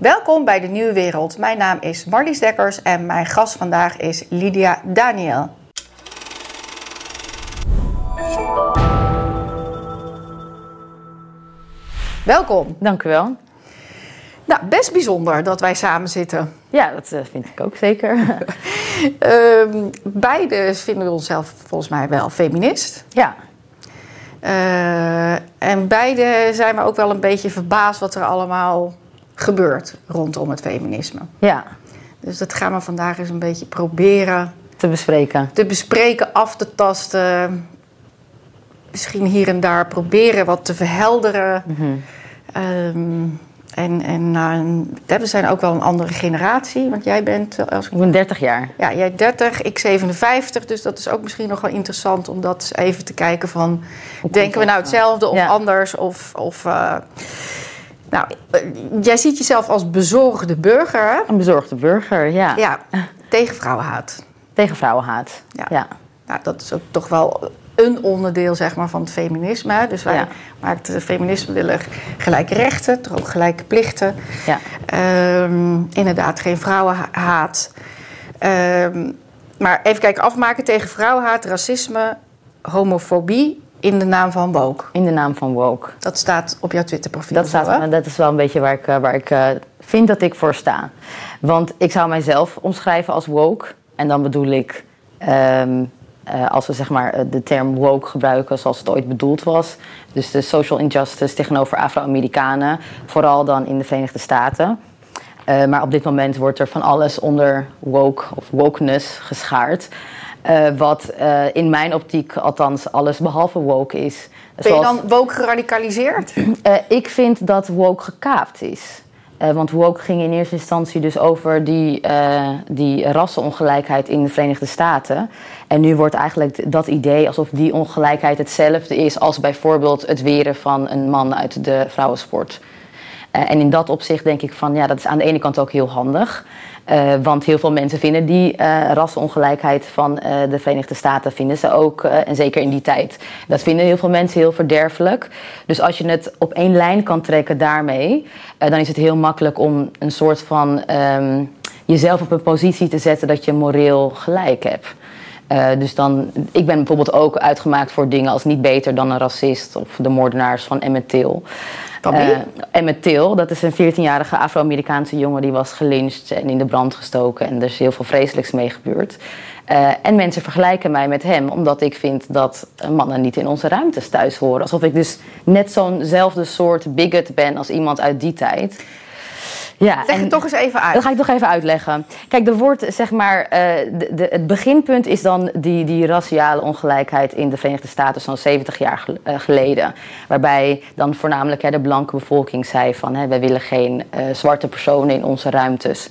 Welkom bij de Nieuwe Wereld. Mijn naam is Marlies Dekkers en mijn gast vandaag is Lydia Daniel. Welkom. Dank u wel. Nou, best bijzonder dat wij samen zitten. Ja, dat eh, vind ik ook zeker. um, beide vinden we onszelf volgens mij wel feminist. Ja. Uh, en beide zijn we ook wel een beetje verbaasd wat er allemaal gebeurt rondom het feminisme. Ja. Dus dat gaan we vandaag eens een beetje proberen te bespreken. Te bespreken, af te tasten. Misschien hier en daar proberen wat te verhelderen. Mm -hmm. um, en, en uh, we zijn ook wel een andere generatie. Want jij bent... Als ik ben 30 jaar. Ja, jij 30, ik 57. Dus dat is ook misschien nog wel interessant om dat even te kijken van... denken we nou hetzelfde of ja. anders? Of... of uh, nou, jij ziet jezelf als bezorgde burger. Hè? Een bezorgde burger, ja. Ja, tegen vrouwenhaat. Tegen vrouwenhaat, ja. ja. Nou, dat is ook toch wel een onderdeel zeg maar, van het feminisme. Dus wij Ja. maar het feminisme willen gelijke rechten, toch ook gelijke plichten. Ja. Ehm, inderdaad, geen vrouwenhaat. Ehm, maar even kijken, afmaken tegen vrouwenhaat, racisme, homofobie in de naam van woke. In de naam van woke. Dat staat op jouw Twitterprofiel. Dat, staat, zo, dat is wel een beetje waar ik, eh, waar ik uh, vind dat ik voor sta. Want ik zou mijzelf omschrijven als woke. En dan bedoel ik, um, uh, als we zeg maar de term woke gebruiken zoals het ooit bedoeld was. Dus de social injustice tegenover Afro-Amerikanen. Vooral dan in de Verenigde Staten. Uh, maar op dit moment wordt er van alles onder woke of wokeness geschaard. Uh, wat in mijn optiek althans alles behalve woke is. Ben je dan woke geradicaliseerd? ik vind dat woke gekaapt is. Want woke ging in eerste instantie dus over die, die rassenongelijkheid in de Verenigde Staten. En nu wordt eigenlijk dat idee alsof die ongelijkheid hetzelfde is als bijvoorbeeld het weren van een man uit de vrouwensport. En in dat opzicht denk ik van ja, dat is aan de ene kant ook heel handig. Uh, want heel veel mensen vinden die uh, rassenongelijkheid van uh, de Verenigde Staten vinden ze ook, en zeker in die tijd. Dat vinden heel veel mensen heel verderfelijk. Dus als je het op één lijn kan trekken daarmee, dan is het heel makkelijk om een soort van um, jezelf op een positie te zetten dat je moreel gelijk hebt. Dus dan, ik ben bijvoorbeeld ook uitgemaakt voor dingen als niet beter dan een racist of de moordenaars van Emmett Till. Uh, Emmett Till, dat is een 14-jarige Afro-Amerikaanse jongen die was gelyncht en in de brand gestoken. En er is heel veel vreselijks mee gebeurd. Uh, en mensen vergelijken mij met hem, omdat ik vind dat mannen niet in onze ruimtes thuis horen. Alsof ik dus net zo'nzelfde soort bigot ben als iemand uit die tijd. Ja, Leg het toch eens even uit. Dat ga ik toch even uitleggen. Kijk, er wordt zeg maar. Uh, de, de, het beginpunt is dan die, die raciale ongelijkheid in de Verenigde Staten zo'n 70 jaar uh, geleden. Waarbij dan voornamelijk hè, de blanke bevolking zei van hè, wij willen geen uh, zwarte personen in onze ruimtes.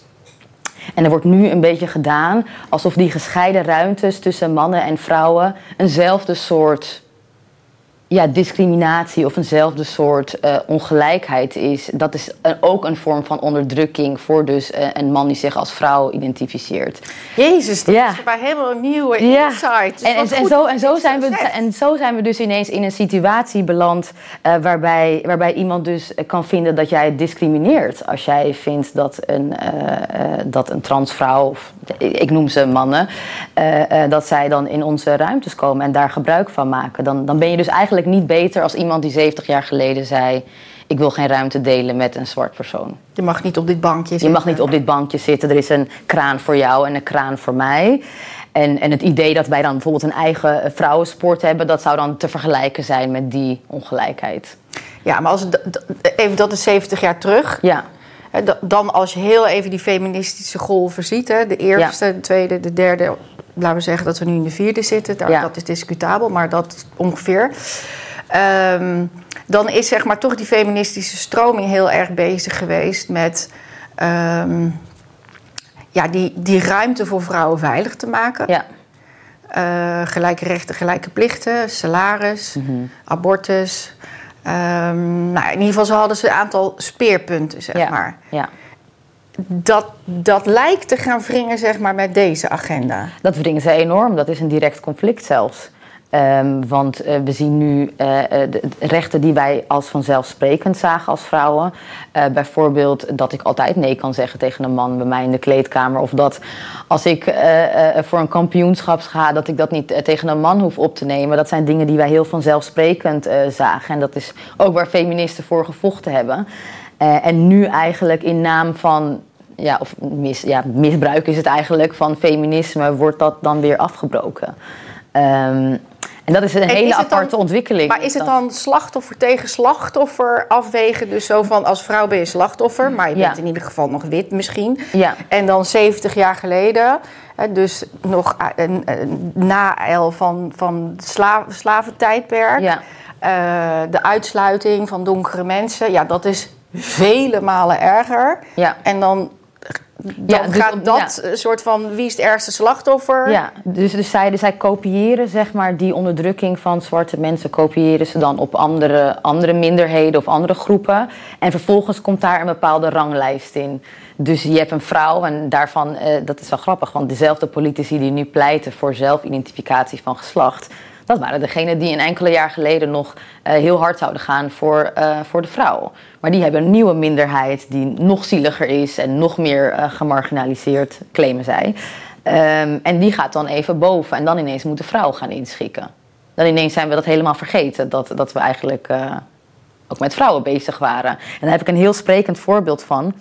En er wordt nu een beetje gedaan alsof die gescheiden ruimtes tussen mannen en vrouwen eenzelfde soort ja, discriminatie of eenzelfde soort uh, ongelijkheid is. Dat is een, ook een vorm van onderdrukking voor dus uh, een man die zich als vrouw identificeert. Jezus, dat Ja. is voor mij helemaal een nieuwe Ja. insight. Dus En, en, zo, en, zo zijn we, en zo zijn we dus ineens in een situatie beland uh, waarbij, waarbij iemand dus kan vinden dat jij discrimineert. Als jij vindt dat een, dat een transvrouw, of, ik noem ze mannen, dat zij dan in onze ruimtes komen en daar gebruik van maken. Dan, dan ben je dus eigenlijk niet beter als iemand die 70 jaar geleden zei... ik wil geen ruimte delen met een zwart persoon. Je mag niet op dit bankje Je zitten. mag niet op dit bankje zitten. Er is een kraan voor jou en een kraan voor mij. En, en het idee dat wij dan bijvoorbeeld een eigen vrouwensport hebben... dat zou dan te vergelijken zijn met die ongelijkheid. Ja, maar als het, even, dat is 70 jaar terug. Ja, Dan als je heel even die feministische golven ziet, hè, de eerste, de tweede, de derde, laten we zeggen dat we nu in de vierde zitten, daar, Ja. dat is discutabel, maar dat ongeveer. Ehm, dan is zeg maar toch die feministische stroming heel erg bezig geweest met ehm, ja, die, die ruimte voor vrouwen veilig te maken. ja, Eh, gelijke rechten, gelijke plichten, salaris, Mhm. abortus. Ehm, nou, in ieder geval, ze hadden ze een aantal speerpunten, zeg ja, maar. ja. Dat, dat lijkt te gaan wringen, zeg maar, met deze agenda. Dat wringen ze enorm. Dat is een direct conflict zelfs. Ehm, want eh, we zien nu uh, de rechten die wij als vanzelfsprekend zagen als vrouwen. Bijvoorbeeld dat ik altijd nee kan zeggen tegen een man bij mij in de kleedkamer. Of dat als ik voor een kampioenschap ga, dat ik dat niet tegen een man hoef op te nemen. Dat zijn dingen die wij heel vanzelfsprekend zagen. En dat is ook waar feministen voor gevochten hebben. En nu eigenlijk in naam van ja, of mis, ja, misbruik is het eigenlijk van feminisme, wordt dat dan weer afgebroken. Um, en dat is een hele aparte ontwikkeling. Maar is het dan slachtoffer tegen slachtoffer afwegen? Dus zo van als vrouw ben je slachtoffer, maar je bent in ieder geval nog wit misschien. Ja. En dan 70 jaar geleden, dus nog na el van, van het sla, slaventijdperk. Ja. Uh, de uitsluiting van donkere mensen, ja, dat is vele malen erger. Ja. En dan dan ja, dus gaat dat soort van wie is het ergste slachtoffer? Ja, dus, dus zij, zij kopiëren zeg maar die onderdrukking van zwarte mensen, kopiëren ze dan op andere, andere minderheden of andere groepen. En vervolgens komt daar een bepaalde ranglijst in. Dus je hebt een vrouw en daarvan, eh, dat is wel grappig, want dezelfde politici die nu pleiten voor zelfidentificatie van geslacht, dat waren degenen die een enkele jaar geleden nog uh, heel hard zouden gaan voor, uh, voor de vrouw. Maar die hebben een nieuwe minderheid die nog zieliger is en nog meer uh, gemarginaliseerd, claimen zij. Um, en die gaat dan even boven en dan ineens moet de vrouw gaan inschikken. Dan ineens zijn we dat helemaal vergeten, dat, dat we eigenlijk ook met vrouwen bezig waren. En daar heb ik een heel sprekend voorbeeld van.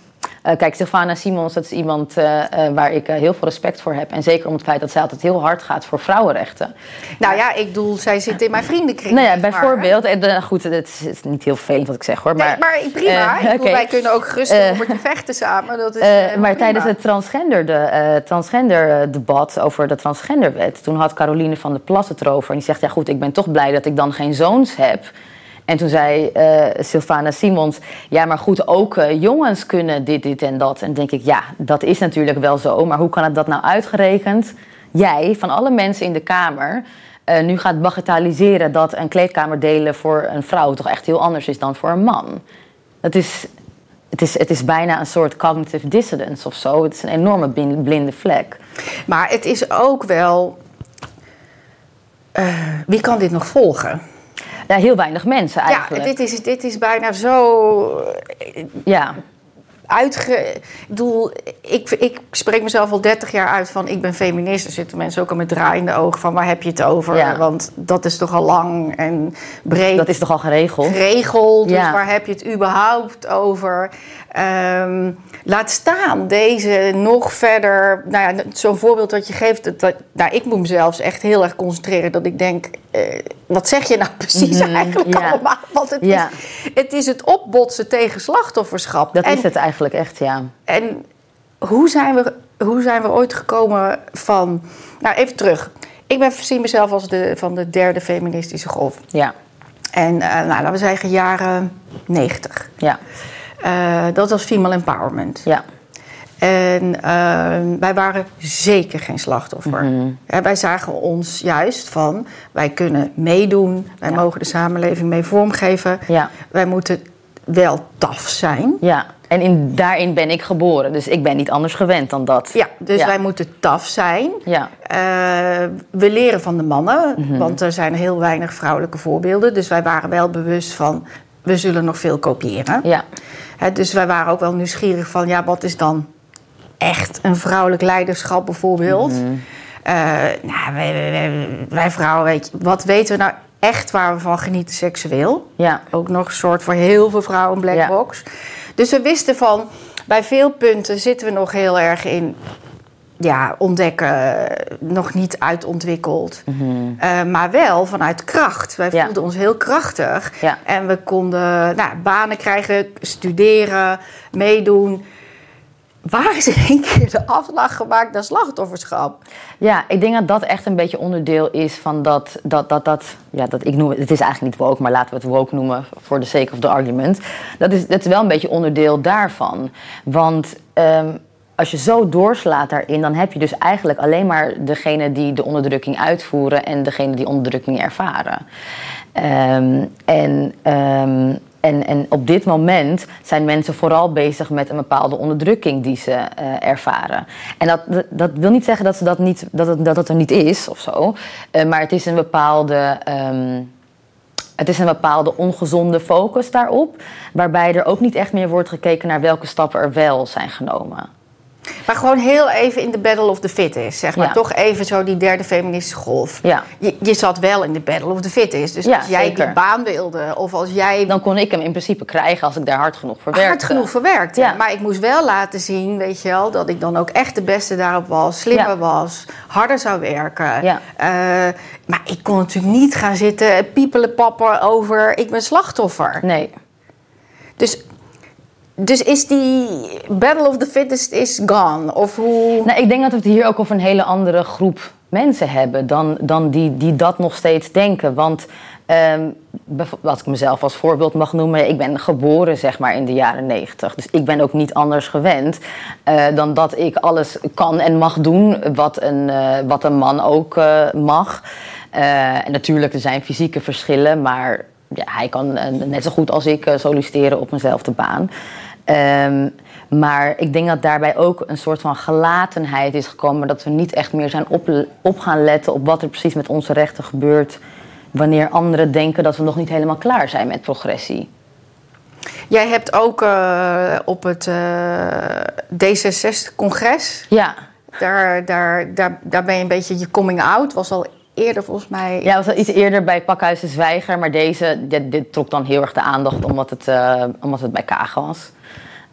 Uh, kijk, Sylvana Simons, dat is iemand uh, uh, waar ik heel veel respect voor heb. En zeker om het feit dat zij altijd heel hard gaat voor vrouwenrechten. Nou ja, ik bedoel, zij zit in mijn vriendenkring. Nou ja, bijvoorbeeld. En, goed, het is, niet heel vervelend wat ik zeg hoor. Maar, nee, maar prima. ik bedoel, wij kunnen ook gerust over te vechten samen. Dat is, maar prima. tijdens het transgender, de, transgender debat over de transgenderwet... toen had Caroline van der Plas het erover. En die zegt, ja goed, ik ben toch blij dat ik dan geen zoons heb... En toen zei uh, Sylvana Simons: Ja, maar goed, ook uh, jongens kunnen dit, dit en dat. En denk ik: Ja, dat is natuurlijk wel zo. Maar hoe kan het dat nou uitgerekend? Jij, van alle mensen in de Kamer, uh, nu gaat bagatelliseren dat een kleedkamer delen voor een vrouw toch echt heel anders is dan voor een man. Dat is, het, is, het is bijna een soort cognitive dissonance of zo. Het is een enorme blinde vlek. Maar het is ook wel. wie kan dit nog volgen? Ja, heel weinig mensen eigenlijk. Ja, dit is, dit is bijna zo... Ja. Uitge... Ik bedoel, ik, ik spreek mezelf al 30 jaar uit van ik ben feminist. Er zitten mensen ook al met draaiende ogen van waar heb je het over? Ja. Want dat is toch al lang en breed. Dat is toch al geregeld? Geregeld, dus waar heb je het überhaupt over? Ehm, laat staan deze nog verder. Nou ja, zo'n voorbeeld wat je geeft. Dat, dat- nou, ik moet me zelfs echt heel erg concentreren. Dat ik denk, eh, wat zeg je nou precies Mhm, eigenlijk ja. allemaal? Want het, is, het is het opbotsen tegen slachtofferschap. Dat en, is het eigenlijk echt, ja. en hoe zijn, we, hoe zijn we ooit gekomen van... Nou, even terug. Ik ben, zie mezelf als de, van de derde feministische golf. Ja, En eh, nou, laten we zeggen jaren 90. ja, Eh, dat was female empowerment. ja. En eh, wij waren zeker geen slachtoffer. Ja, wij zagen ons juist van, wij kunnen meedoen. Wij Ja. mogen de samenleving mee vormgeven. Ja. Wij moeten wel taf zijn. ja. En in, daarin ben ik geboren, dus ik ben niet anders gewend dan dat. Ja, dus Ja. wij moeten taf zijn. Ja, Eh, we leren van de mannen, Mhm. want er zijn heel weinig vrouwelijke voorbeelden. Dus wij waren wel bewust van, we zullen nog veel kopiëren. ja, Hè, dus wij waren ook wel nieuwsgierig van, ja, wat is dan echt een vrouwelijk leiderschap bijvoorbeeld? Mhm. Eh, nou, wij, wij- wij- vrouwen, weet je, wat weten we nou echt waar we van genieten seksueel? ja, Ook nog een soort voor heel veel vrouwen een black Ja. Dus we wisten van, bij veel punten zitten we nog heel erg in... Ja, ontdekken, nog niet uitontwikkeld. Eh, maar wel vanuit kracht. Wij Mhm. Ja. voelden ons heel krachtig. Ja. En we konden nou, banen krijgen, studeren, meedoen. Waar is in één keer de afslag gemaakt naar slachtofferschap? ja. Ik denk dat dat echt een beetje onderdeel is van dat, dat, dat, dat, ja, dat ik noem het, het is eigenlijk niet woke, maar laten we het woke noemen voor the sake of the argument. Dat is, dat is wel een beetje onderdeel daarvan. Want ehm, als je zo doorslaat daarin, dan heb je dus eigenlijk alleen maar degene die de onderdrukking uitvoeren en degene die onderdrukking ervaren. Ehm, en ehm, En, en op dit moment zijn mensen vooral bezig met een bepaalde onderdrukking die ze eh, ervaren. En dat, dat wil niet zeggen dat, ze dat, niet, dat, dat er niet is of zo. Eh, maar het is een bepaalde. ehm, het is een bepaalde ongezonde focus daarop, waarbij er ook niet echt meer wordt gekeken naar welke stappen er wel zijn genomen. Maar gewoon heel even in de battle of the fittest, zeg maar. Ja. Toch even zo die derde feministische golf. Ja. Je, je zat wel in de battle of the fittest. Dus Ja, als jij zeker. die baan wilde, of als jij Dan kon ik hem in principe krijgen als ik daar hard genoeg voor werkte. hard genoeg verwerkte. Ja. Maar ik moest wel laten zien, weet je wel, dat ik dan ook echt de beste daarop was, slimmer was, harder zou werken. Ja. Eh, maar ik kon natuurlijk niet gaan zitten piepelen pappen over ik ben slachtoffer. Nee. Dus, dus is die battle of the fittest is gone? Of hoe... Nou, ik denk dat we het hier ook over een hele andere groep mensen hebben dan, dan die, die dat nog steeds denken. Want ehm, bijv- als ik mezelf als voorbeeld mag noemen, ik ben geboren zeg maar in de jaren negentig. Dus ik ben ook niet anders gewend eh, dan dat ik alles kan en mag doen wat een, eh, wat een man ook eh, mag. En natuurlijk, er zijn fysieke verschillen, maar ja, hij kan net zo goed als ik solliciteren op eenzelfde baan. Ehm, maar ik denk dat daarbij ook een soort van gelatenheid is gekomen. Dat we niet echt meer zijn op, op gaan letten op wat er precies met onze rechten gebeurt. Wanneer anderen denken dat we nog niet helemaal klaar zijn met progressie. Jij hebt ook eh, op het D66-congres, Ja, daar, daar, daar, daar ben je een beetje je coming out. Was al eerder volgens mij. ja was al iets eerder bij Pakhuis de Zwijger. Maar deze, dit, dit trok dan heel erg de aandacht omdat het, eh, omdat het bij Kaag was.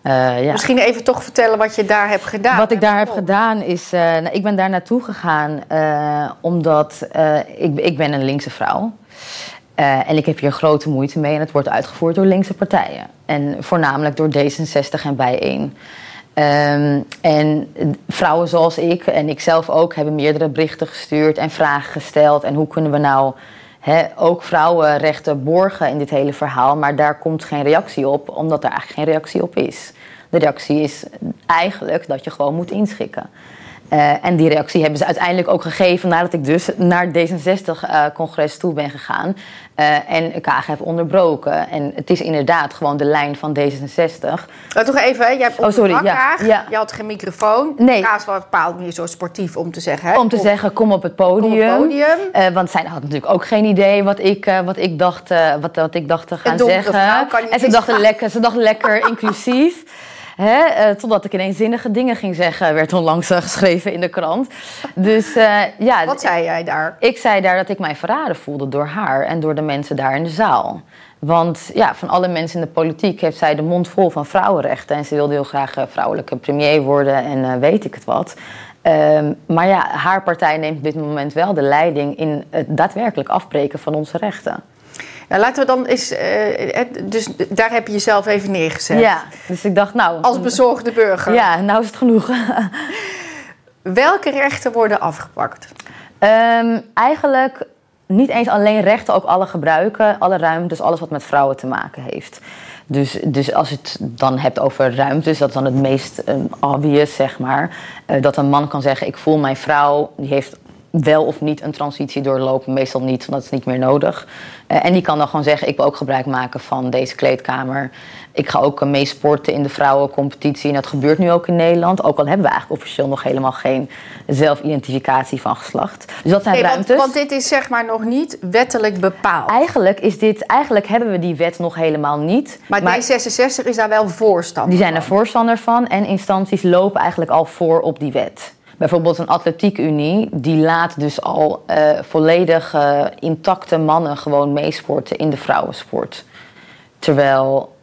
Eh, ja. Misschien even toch vertellen wat je daar hebt gedaan. Wat ik daar heb Oh. gedaan is, eh, nou, ik ben daar naartoe gegaan eh, omdat ik, ik ben een linkse vrouw. En ik heb hier grote moeite mee en het wordt uitgevoerd door linkse partijen. En voornamelijk door D66 en Bijeen. Ehm, en vrouwen zoals ik en ik zelf ook hebben meerdere berichten gestuurd en vragen gesteld. En hoe kunnen we nou hè, ook vrouwenrechten borgen in dit hele verhaal? Maar daar komt geen reactie op, omdat er eigenlijk geen reactie op is. De reactie is eigenlijk dat je gewoon moet inschikken. Eh, en die reactie hebben ze uiteindelijk ook gegeven nadat ik dus naar het D66-congres toe ben gegaan eh, en Kaag heb onderbroken. En het is inderdaad gewoon de lijn van D66. Nou, toch even, hè? jij hebt Oh, sorry, ja, Kaag, ja. je had geen microfoon. Nee. Kaas was bepaald niet zo sportief om te zeggen. Hè? Om te Kom- zeggen, kom op het podium. Kom op het podium. Eh, want zij had natuurlijk ook geen idee wat ik, eh, wat ik, dacht, wat, wat ik dacht te gaan zeggen. vrouw kan niet en ze dachten lekker, ze dachten lekker inclusief. Hè? eh, totdat ik ineens zinnige dingen ging zeggen, werd onlangs eh, geschreven in de krant. Dus eh, ja, Wat zei jij daar? ik zei daar dat ik mij verraden voelde door haar en door de mensen daar in de zaal. Want ja, van alle mensen in de politiek heeft zij de mond vol van vrouwenrechten. En ze wilde heel graag vrouwelijke premier worden en weet ik het wat. Ehm, maar ja, haar partij neemt op dit moment wel de leiding in het daadwerkelijk afbreken van onze rechten. Nou, laten we dan eens. eh, eh, dus daar heb je jezelf even neergezet. Ja, dus ik dacht, nou. Als bezorgde burger. Ja, nou is het genoeg. Welke rechten worden afgepakt? Ehm, eigenlijk niet eens alleen rechten, ook alle gebruiken, alle ruimtes, alles wat met vrouwen te maken heeft. Dus, dus als je het dan hebt over ruimtes, dat is dan het meest eh, obvious, zeg maar. Eh, dat een man kan zeggen, ik voel mijn vrouw, die heeft wel of niet een transitie doorlopen. Meestal niet, want dat is niet meer nodig. Eh, en die kan dan gewoon zeggen, ik wil ook gebruik maken van deze kleedkamer. Ik ga ook eh, mee sporten in de vrouwencompetitie. En dat gebeurt nu ook in Nederland. Ook al hebben we eigenlijk officieel nog helemaal geen zelfidentificatie van geslacht. Dus dat zijn Nee, want, ruimtes. want dit is zeg maar nog niet wettelijk bepaald. Eigenlijk, is dit, eigenlijk hebben we die wet nog helemaal niet. Maar, D66 is daar wel voorstander Die zijn er van. voorstander van en instanties lopen eigenlijk al voor op die wet. Bijvoorbeeld een atletiekunie, die laat dus al eh, volledig eh, intacte mannen gewoon meesporten in de vrouwensport. Terwijl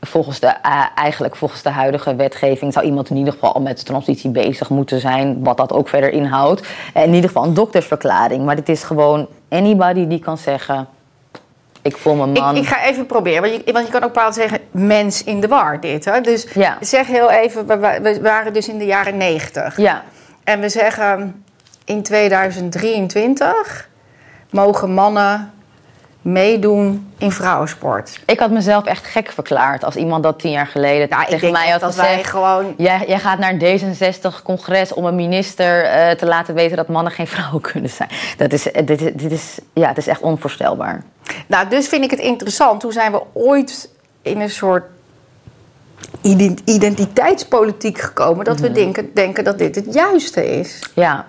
volgens de, eh, eigenlijk volgens de huidige wetgeving zou iemand in ieder geval al met de transitie bezig moeten zijn, wat dat ook verder inhoudt. En in ieder geval een doktersverklaring. Maar het is gewoon anybody die kan zeggen, ik voel me man. Ik, ik ga even proberen, want je, want je kan ook bepaald zeggen mens in de war dit. Hè? Dus Ja. zeg heel even, we, wa- we waren dus in de jaren 90. Ja, En we zeggen in 2023 mogen mannen meedoen in vrouwensport. Ik had mezelf echt gek verklaard als iemand dat tien jaar geleden tegen mij had dat gezegd. wij gewoon... Jij, jij gaat naar een D66-congres om een minister eh, te laten weten dat mannen geen vrouwen kunnen zijn. Dat is, eh, dit, is- dit is, ja, het is echt onvoorstelbaar. Nou, dus vind ik het interessant. Hoe zijn we ooit in een soort identiteitspolitiek gekomen... dat we Mhm. denken, denken dat dit het juiste is? Ja.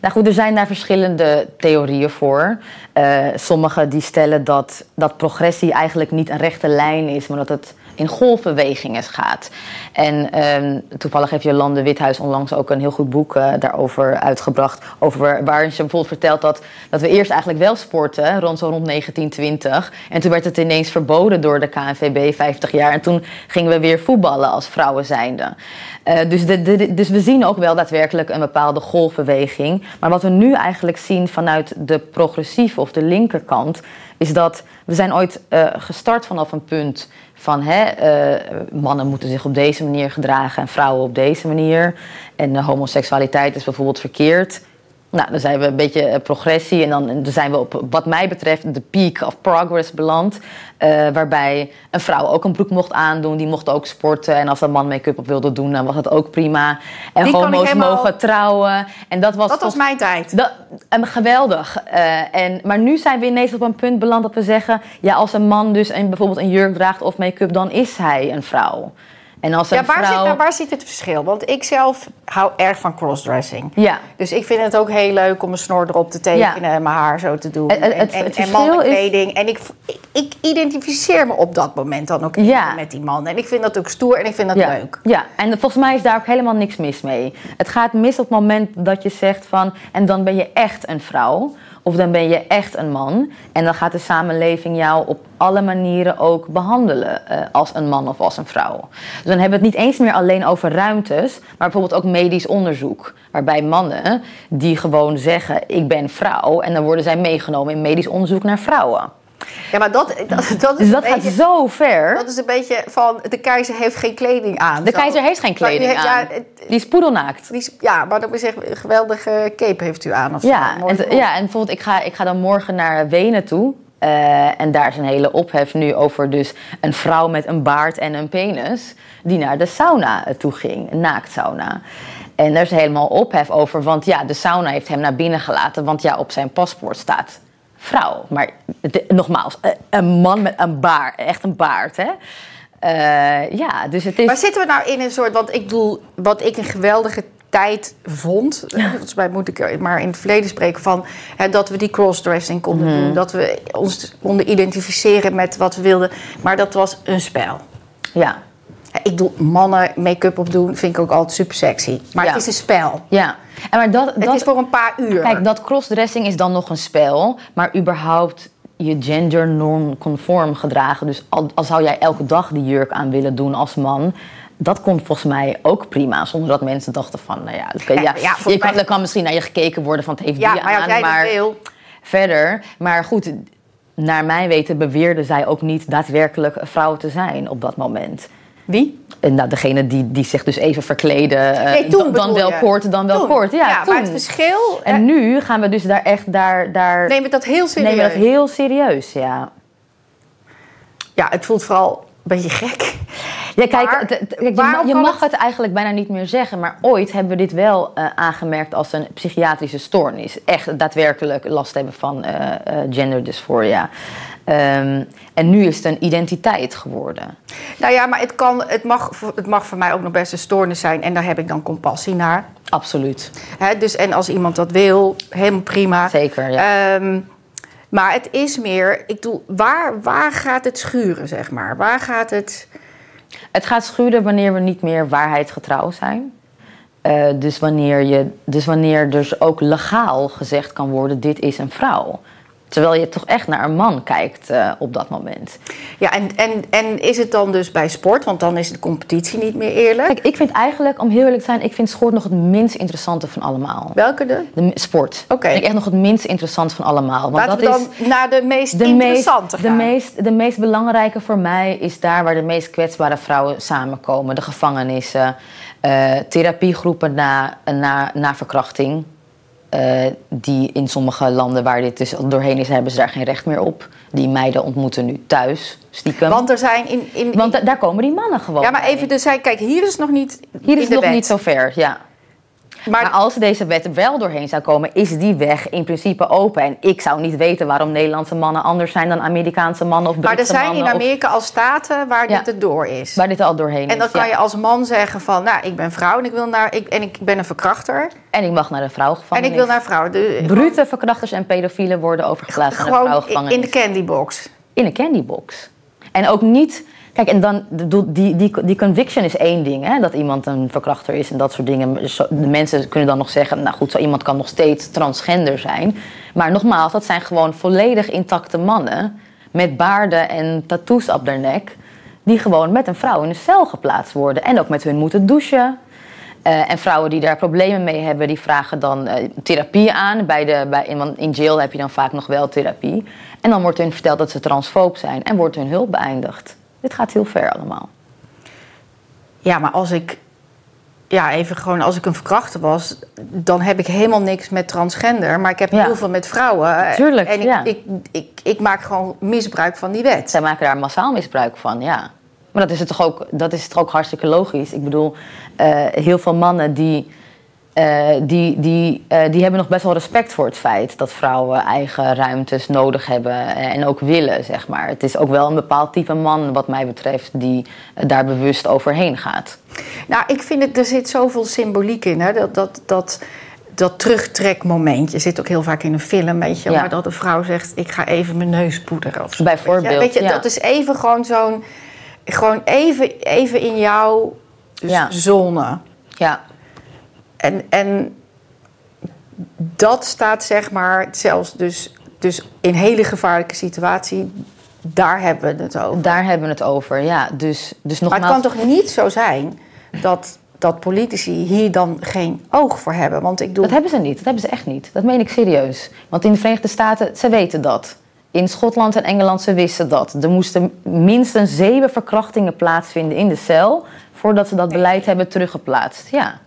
Nou goed, er zijn daar verschillende theorieën voor. Eh Sommigen die stellen dat, dat progressie eigenlijk niet een rechte lijn is, maar dat het in golfbewegingen gaat. En ehm, toevallig heeft Jolande Withuis onlangs ook een heel goed boek eh, daarover uitgebracht. Over, waarin ze bijvoorbeeld vertelt dat, dat we eerst eigenlijk wel sporten, rond zo rond 1920. En toen werd het ineens verboden door de KNVB 50 jaar. En toen gingen we weer voetballen als vrouwen zijnde. Eh, dus, dus we zien ook wel daadwerkelijk een bepaalde golfbeweging. Maar wat we nu eigenlijk zien vanuit de progressieve of de linkerkant, is dat we zijn ooit eh, gestart vanaf een punt van hè, eh, mannen moeten zich op deze manier gedragen en vrouwen op deze manier. En eh, homoseksualiteit is bijvoorbeeld verkeerd. Nou, dan zijn we een beetje eh, progressie en dan, zijn we op, wat mij betreft, de peak of progress beland. eh, waarbij een vrouw ook een broek mocht aandoen, die mocht ook sporten. En als een man make-up op wilde doen, dan was dat ook prima. En Die ik homo's helemaal- mogen trouwen. En dat was, Dat was mijn tijd. dat, en geweldig. Eh, en, maar nu zijn we ineens op een punt beland dat we zeggen... ja, als een man dus een, bijvoorbeeld een jurk draagt of make-up... dan is hij een vrouw. En als een Ja, waar, vrouw... zit, nou, waar zit het verschil? Want ik zelf hou erg van crossdressing. Ja, Dus ik vind het ook heel leuk om mijn snor erop te tekenen en mijn haar zo te doen. Het- het- en, het en, en mannenkleding. En ik, ik, ik identificeer me op dat moment dan ook Ja. met die man. En ik vind dat ook stoer en ik vind dat ja, leuk. Ja, en volgens mij is daar ook helemaal niks mis mee. Het gaat mis op het moment dat je zegt van... en dan ben je echt een vrouw... Of dan ben je echt een man. En dan gaat de samenleving jou op alle manieren ook behandelen. eh, als een man of als een vrouw. Dus dan hebben we het niet eens meer alleen over ruimtes. Maar bijvoorbeeld ook medisch onderzoek. Waarbij mannen die gewoon zeggen: Ik ben vrouw. En dan worden zij meegenomen in medisch onderzoek naar vrouwen. Ja, maar dat, dat, dat is Dus dat gaat beetje... zo ver. Dat is een beetje van, de keizer heeft geen kleding aan. De Zo. keizer heeft geen kleding heeft- aan. Ja, het- Die is poedelnaakt. die is- ja, maar dat wil zeggen, een geweldige cape heeft u aan. Of Ja, zo. En, ja, en bijvoorbeeld, ik ga, ik ga dan morgen naar Wenen toe. Eh, en daar is een hele ophef nu over dus een vrouw met een baard en een penis... die naar de sauna toe ging, een naaktsauna. En daar is helemaal ophef over, want ja, de sauna heeft hem naar binnen gelaten... want ja, op zijn paspoort staat vrouw. Maar de- nogmaals, eh, een man met een baard, echt een baard, hè? Eh, ja, dus het is... Maar zitten we nou in een soort... Want ik bedoel, wat ik een geweldige tijd vond... volgens mij moet ik er maar in het verleden spreken van... Hè, dat we die crossdressing konden Mhm. doen. Dat we ons konden identificeren met wat we wilden. Maar dat was een spel. Ja, Ik bedoel, mannen make-up opdoen vind ik ook altijd super sexy. Maar Ja. het is een spel. ja. En maar dat, Het dat, is voor een paar uur. Kijk, dat crossdressing is dan nog een spel, maar überhaupt je gendernorm conform gedragen. Dus al, al zou jij elke dag die jurk aan willen doen als man. Dat kon volgens mij ook prima, zonder dat mensen dachten van, nou ja, oké, Ja, je kan, er misschien naar je gekeken worden van het heeft ja, die maar aan, jij maar wil... verder. Maar goed, naar mijn weten beweerde zij ook niet daadwerkelijk een vrouw te zijn op dat moment. Wie? En nou, degene die, die zich dus even verkleden, Nee, toen dan, wel je. kort, dan wel Toen. kort. Ja, toen. maar het verschil... En eh, nu gaan we dus daar echt daar, daar neem het dat heel serieus. nemen we dat heel serieus, ja. Ja, het voelt vooral een beetje gek. Ja, kijk, Maar het- het- kijk, je, mag het... eigenlijk bijna niet meer zeggen, maar ooit hebben we dit wel eh, aangemerkt als een psychiatrische stoornis. Echt daadwerkelijk last hebben van eh, genderdysforia. Ehm, en nu is het een identiteit geworden. Nou ja, maar het, kan, het, mag, voor- het mag voor mij ook nog best een stoornis zijn. En daar heb ik dan compassie naar. Absoluut. Hè, dus, en als iemand dat wil, helemaal prima. Zeker, ja. Ehm, maar het is meer, ik bedoel, waar, waar gaat het schuren, zeg maar? Waar gaat het... Het gaat schuren wanneer we niet meer waarheidsgetrouw zijn. Eh, dus, wanneer je, dus wanneer dus ook legaal gezegd kan worden: dit is een vrouw. Terwijl je toch echt naar een man kijkt eh, op dat moment. Ja, en, en, en is het dan dus bij sport? Want dan is de competitie niet meer eerlijk. Kijk, ik vind eigenlijk, om heel eerlijk te zijn, ik vind sport nog het minst interessante van allemaal. Welke de? De sport. Oké. Vind ik echt nog het minst interessant van allemaal. Want Laten dat we dan is naar de meest de meest, interessante de, gaan. meest, de meest belangrijke voor mij is daar waar de meest kwetsbare vrouwen samenkomen. De gevangenissen, eh, therapiegroepen na, na, na verkrachting. Eh, die in sommige landen waar dit dus doorheen is, hebben ze daar geen recht meer op. Die meiden ontmoeten nu thuis, stiekem. Want er zijn in... in Want da- daar komen die mannen gewoon ja, maar even, dus kijk, hier is het nog niet Hier is het nog wet. niet zo ver, ja. Maar, Maar als deze wet wel doorheen zou komen, is die weg in principe open. En ik zou niet weten waarom Nederlandse mannen anders zijn dan Amerikaanse mannen of Britse maar er zijn in mannen. of- Amerika al staten waar Ja. dit er door is. waar dit al doorheen En dan is. kan ja. je als man zeggen van, nou, ik ben vrouw en ik wil naar, ik, en ik ben een verkrachter En ik mag naar de en vrouwengevangenis. ik wil naar vrouwen. De, Brute verkrachters en pedofielen worden overgeplaatst naar de gewoon vrouwengevangenis. in de candybox. in een candybox. En ook niet. Kijk, en dan die, die, die, conviction is één ding, hè, dat iemand een verkrachter is en dat soort dingen. De mensen kunnen dan nog zeggen, nou goed, zo iemand kan nog steeds transgender zijn. Maar nogmaals, dat zijn gewoon volledig intacte mannen met baarden en tattoos op their nek, die gewoon met een vrouw in een cel geplaatst worden en ook met hun moeten douchen. Eh, en vrouwen die daar problemen mee hebben, die vragen dan eh, therapie aan. Bij de, bij, want in jail heb je dan vaak nog wel therapie. En dan wordt hun verteld dat ze transfoob zijn en wordt hun hulp beëindigd. Dit gaat heel ver allemaal. Ja, maar als ik, ja, even gewoon als ik een verkrachter was, dan heb ik helemaal niks met transgender. Maar ik heb Ja. heel veel met vrouwen. Tuurlijk, En ik, ja. ik, ik, ik maak gewoon misbruik van die wet. Zij maken daar massaal misbruik van, ja. Maar dat is het toch ook, dat is toch ook hartstikke logisch. Ik bedoel, eh, heel veel mannen die, eh, die, die, eh, die hebben nog best wel respect voor het feit dat vrouwen eigen ruimtes nodig hebben en ook willen, zeg maar. Het is ook wel een bepaald type man, wat mij betreft, die eh, daar bewust overheen gaat. Nou, ik vind het, er zit zoveel symboliek in. Hè? Dat, dat, dat, dat terugtrekmomentje zit ook heel vaak in een film, weet je. Ja. Maar dat een vrouw zegt, ik ga even mijn neus poederen of zo. Bijvoorbeeld, Weet je, weet je ja. dat is even gewoon zo'n... Gewoon even, even in jouw Ja. zone. Ja, En, en dat staat zeg maar zelfs dus, dus in hele gevaarlijke situatie, daar hebben we het over. daar hebben we het over, ja. Dus, dus Maar nogmaals... het kan toch niet zo zijn dat, dat politici hier dan geen oog voor hebben? Want ik bedoel, Dat hebben ze niet. Dat hebben ze echt niet. Dat meen ik serieus. Want in de Verenigde Staten, ze weten dat. In Schotland en Engeland, ze wisten dat. Er moesten minstens zeven verkrachtingen plaatsvinden in de cel... voordat ze dat beleid hebben teruggeplaatst. Ja.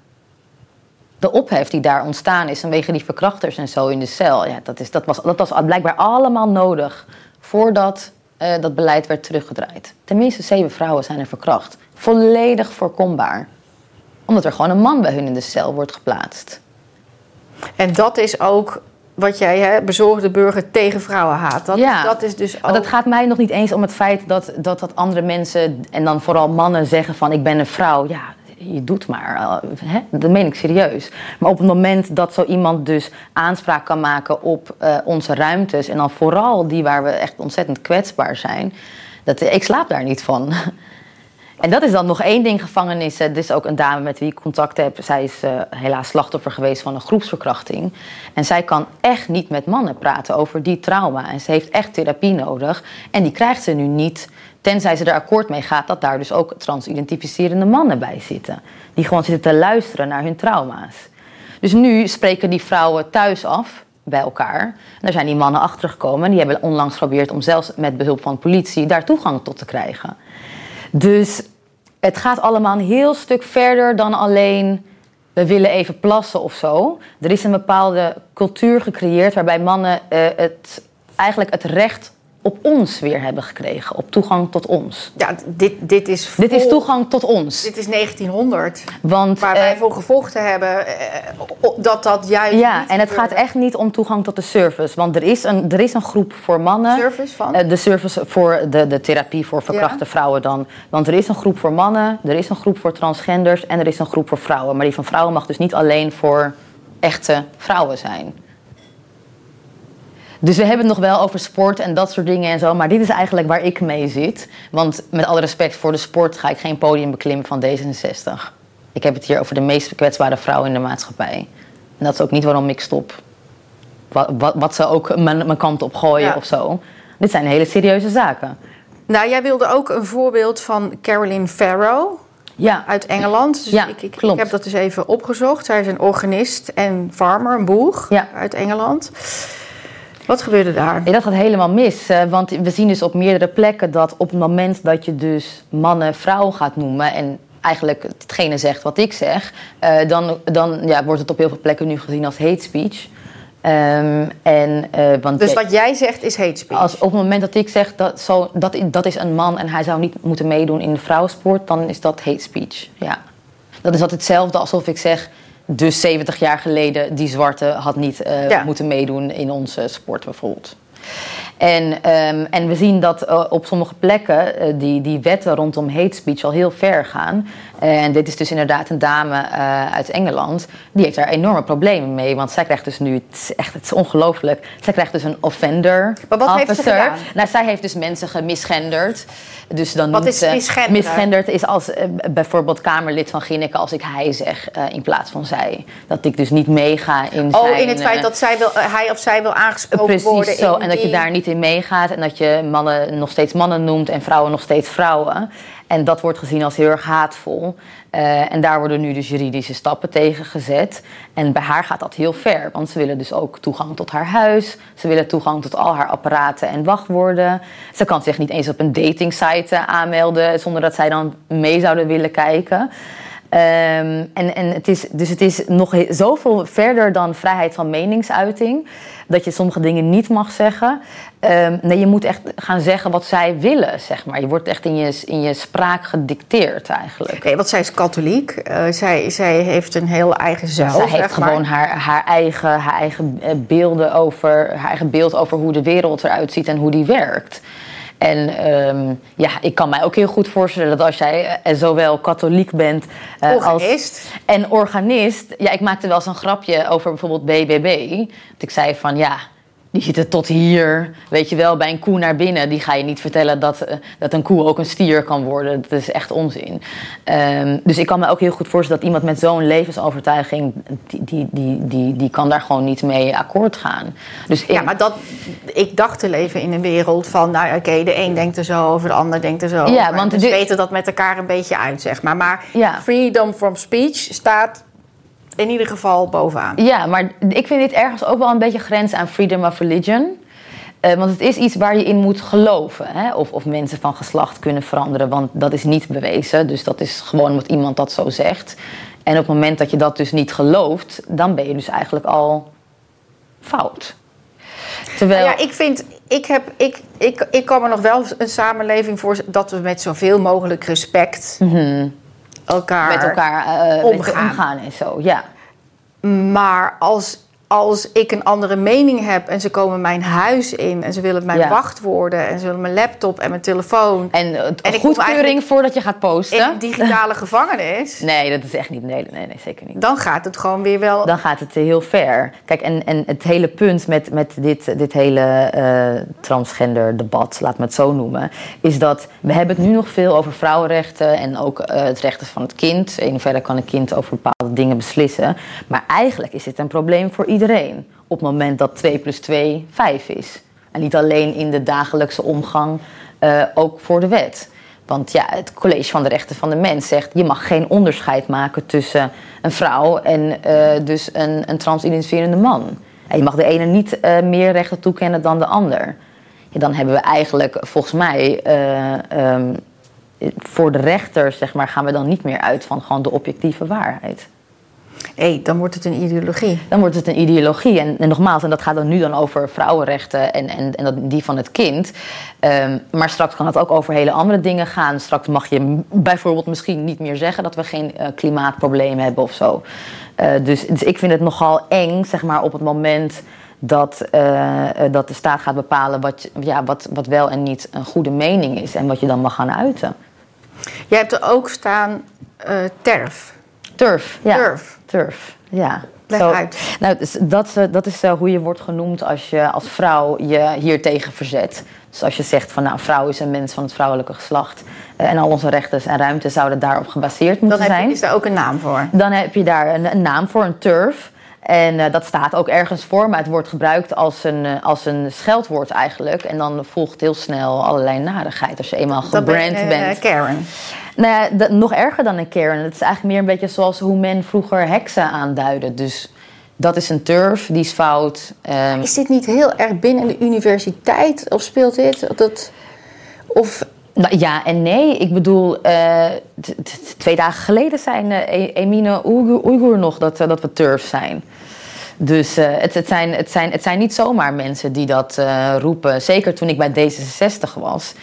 De ophef die daar ontstaan is vanwege die verkrachters en zo in de cel... Ja, dat, is, dat, was, dat was blijkbaar allemaal nodig voordat eh, dat beleid werd teruggedraaid. Tenminste, zeven vrouwen zijn er verkracht. Volledig voorkombaar. Omdat er gewoon een man bij hun in de cel wordt geplaatst. en dat is ook wat jij, hè, bezorgde burger tegen vrouwen haat. Dat, Ja. dat is dus ook... Want het gaat mij nog niet eens om het feit dat, dat, dat andere mensen, en dan vooral mannen, zeggen van ik ben een vrouw. Ja, je doet maar. eh, Hè? Dat meen ik serieus. Maar op het moment dat zo iemand dus aanspraak kan maken op eh, onze ruimtes, en dan vooral die waar we echt ontzettend kwetsbaar zijn, dat, ik slaap daar niet van. En dat is dan nog één ding, gevangenissen. Dit is ook een dame met wie ik contact heb. Zij is eh, helaas slachtoffer geweest van een groepsverkrachting. En zij kan echt niet met mannen praten over die trauma. En ze heeft echt therapie nodig. En die krijgt ze nu niet, tenzij ze er akkoord mee gaat... dat daar dus ook transidentificerende mannen bij zitten. Die gewoon zitten te luisteren naar hun trauma's. Dus nu spreken die vrouwen thuis af bij elkaar. En daar zijn die mannen achtergekomen. Die hebben onlangs geprobeerd om zelfs met behulp van politie... daar toegang tot te krijgen. Dus het gaat allemaal een heel stuk verder dan alleen we willen even plassen of zo. Er is een bepaalde cultuur gecreëerd waarbij mannen eh, het, eigenlijk het recht op ons weer hebben gekregen, op toegang tot ons. Ja, dit, dit is Dit is toegang tot ons. Dit is 1900. Want Waar eh, wij voor gevochten hebben, eh, dat dat juist ja, niet en het gaat echt niet om toegang tot de service. Want er is een, er is een groep voor mannen. Service van? Eh, de service voor de, de therapie voor verkrachte Ja. vrouwen dan. Want er is een groep voor mannen, er is een groep voor transgenders en er is een groep voor vrouwen. Maar die van vrouwen mag dus niet alleen voor echte vrouwen zijn. Dus we hebben het nog wel over sport en dat soort dingen en zo. Maar dit is eigenlijk waar ik mee zit. Want met alle respect voor de sport ga ik geen podium beklimmen van D66. Ik heb het hier over de meest kwetsbare vrouwen in de maatschappij. En dat is ook niet waarom ik stop. Wat, wat, wat ze ook mijn, mijn kant op gooien Ja. of zo. Dit zijn hele serieuze zaken. Nou, jij wilde ook een voorbeeld van Carolyn Farrow Ja, uit Engeland. Dus Ja, ik, ik, klopt. ik heb dat dus even opgezocht. Zij is een organist en farmer, een boer Ja. uit Engeland. Wat gebeurde daar? Ja, dat gaat helemaal mis. eh, Want we zien dus op meerdere plekken dat op het moment dat je dus mannen vrouwen gaat noemen en eigenlijk hetgene zegt wat ik zeg, eh, dan, dan ja, wordt het op heel veel plekken nu gezien als hate speech. Ehm, en, uh, want dus wat jij zegt is hate speech? Als, op het moment dat ik zeg dat, zo, dat, dat is een man en hij zou niet moeten meedoen in de vrouwensport, dan is dat hate speech. Ja. Dat is altijd hetzelfde alsof ik zeg. Dus 70 jaar geleden, die zwarte had niet uh, moeten meedoen in onze sport bijvoorbeeld. En, um, en we zien dat uh, op sommige plekken uh, die, die wetten rondom hate speech al heel ver gaan. En dit is dus inderdaad een dame uh, uit Engeland. Die heeft daar enorme problemen mee. Want zij krijgt dus nu, het is echt het is ongelooflijk. Zij krijgt dus een offender maar wat officer. Heeft ze gedaan? Nou, zij heeft dus mensen gemisgenderd. Dus dan Wat is misgenderd? misgenderd is als bijvoorbeeld Kamerlid van Ginneke als ik hij zeg in plaats van zij. Dat ik dus niet meega in oh, zijn... in het feit dat zij wil, hij of zij wil aangesproken Precies worden. zo. in En dat je daar niet in meegaat. En dat je mannen nog steeds mannen noemt en vrouwen nog steeds vrouwen. En dat wordt gezien als heel erg haatvol. Eh, en daar worden nu dus juridische stappen tegen gezet. En bij haar gaat dat heel ver. Want ze willen dus ook toegang tot haar huis. Ze willen toegang tot al haar apparaten en wachtwoorden. Ze kan zich niet eens op een datingsite aanmelden... zonder dat zij dan mee zouden willen kijken. Ehm, en, en het is, dus het is nog zoveel verder dan vrijheid van meningsuiting. Dat je sommige dingen niet mag zeggen. Ehm, nee, je moet echt gaan zeggen wat zij willen, zeg maar. Je wordt echt in je, in je spraak gedicteerd eigenlijk. Nee, want zij is katholiek. Eh, zij, zij heeft een heel eigen zuil. Zij zeg heeft maar. gewoon haar, haar, eigen, haar eigen eh, beelden over, haar eigen beeld over hoe de wereld eruit ziet en hoe die werkt. En ehm, ja, ik kan mij ook heel goed voorstellen dat als jij eh, zowel katholiek bent als Organist. en organist. Ja, ik maakte wel eens een grapje over bijvoorbeeld BBB. Dat ik zei van ja, die zitten tot hier. Weet je wel, bij een koe naar binnen. Die ga je niet vertellen dat, eh, dat een koe ook een stier kan worden. Dat is echt onzin. Ehm, dus ik kan me ook heel goed voorstellen dat iemand met zo'n levensovertuiging. Die, die, die, die, die kan daar gewoon niet mee akkoord gaan. Dus ik, Ja, maar dat, ik dacht te leven in een wereld van, nou oké, de een denkt er zo over, de ander denkt er zo over. Ja, want dus dit- weten dat met elkaar een beetje uit, zeg maar. Maar Ja. freedom from speech staat in ieder geval bovenaan. Ja, maar ik vind dit ergens ook wel een beetje grens aan freedom of religion. Eh, want het is iets waar je in moet geloven. Hè? Of, of mensen van geslacht kunnen veranderen. Want dat is niet bewezen. Dus dat is gewoon omdat iemand dat zo zegt. En op het moment dat je dat dus niet gelooft, dan ben je dus eigenlijk al fout. Terwijl. Nou ja, ik vind, ik, heb, ik, ik, ik kan me nog wel een samenleving voor dat we met zoveel mogelijk respect elkaar, met elkaar weten omgaan. omgaan en zo. Ja. Maar als, als ik een andere mening heb en ze komen mijn huis in en ze willen mijn Ja. wachtwoorden en ze willen mijn laptop en mijn telefoon En, uh, En ik kom goedkeuring voordat je gaat posten. in een digitale gevangenis, Nee, dat is echt niet. Nee, nee, nee zeker niet. dan gaat het gewoon weer wel. dan gaat het heel ver. Kijk, en, en het hele punt met, met dit, dit hele eh, transgender debat, laat me het zo noemen, is dat we hebben het nu nog veel over vrouwenrechten en ook eh, het rechten van het kind. In hoeverre kan een kind over bepaalde dingen beslissen. Maar eigenlijk is dit een probleem voor iedereen. Op het moment dat 2 plus 2 5 is. En niet alleen in de dagelijkse omgang, eh, ook voor de wet. Want ja, het College van de Rechten van de Mens zegt... je mag geen onderscheid maken tussen een vrouw en eh, dus een, een man. Je mag de ene niet eh, meer rechten toekennen dan de ander. Dan hebben we eigenlijk, volgens mij... eh, ehm, voor de rechter zeg maar, gaan we dan niet meer uit van gewoon de objectieve waarheid. Nee, dan wordt het een ideologie. Dan wordt het een ideologie. En, en nogmaals, en dat gaat dan nu dan over vrouwenrechten en, en, en dat, die van het kind. Ehm, maar straks kan het ook over hele andere dingen gaan. Straks mag je bijvoorbeeld misschien niet meer zeggen dat we geen eh, klimaatprobleem hebben of zo. Eh, dus, dus ik vind het nogal eng, zeg maar, op het moment dat, eh, dat de staat gaat bepalen wat, ja, wat, wat wel en niet een goede mening is en wat je dan mag gaan uiten. Jij hebt er ook staan terf. Turf. Ja. Turf. Turf, ja. Leg Zo- uit. Nou, dus dat, eh, dat is hoe je wordt genoemd als je als vrouw je hier tegen verzet. Dus als je zegt van nou, vrouw is een mens van het vrouwelijke geslacht. eh, en al onze rechten en ruimte zouden daarop gebaseerd Dan moeten heb je, zijn. is daar ook een naam voor. Dan heb je daar een, een naam voor, een turf. En eh, dat staat ook ergens voor, maar het wordt gebruikt als een, als een scheldwoord eigenlijk. En dan volgt heel snel allerlei narigheid als je eenmaal Dan ben gebrand je, bent. eh, Karen. Nou ja, dat- nog erger dan een Karen. Het is eigenlijk meer een beetje zoals hoe men vroeger heksen aanduidde. Dus dat is een turf, die is fout. Ehm, Is dit niet heel erg binnen de universiteit? Of speelt dit? Dat, of nou, ja en nee. Ik bedoel, eh, twee dagen geleden zijn E- Emine Oeigoer nog dat, eh, dat we turf zijn. Dus uh, het, het, zijn, het, zijn, het zijn niet zomaar mensen die dat uh, roepen. Zeker toen ik bij D66 was.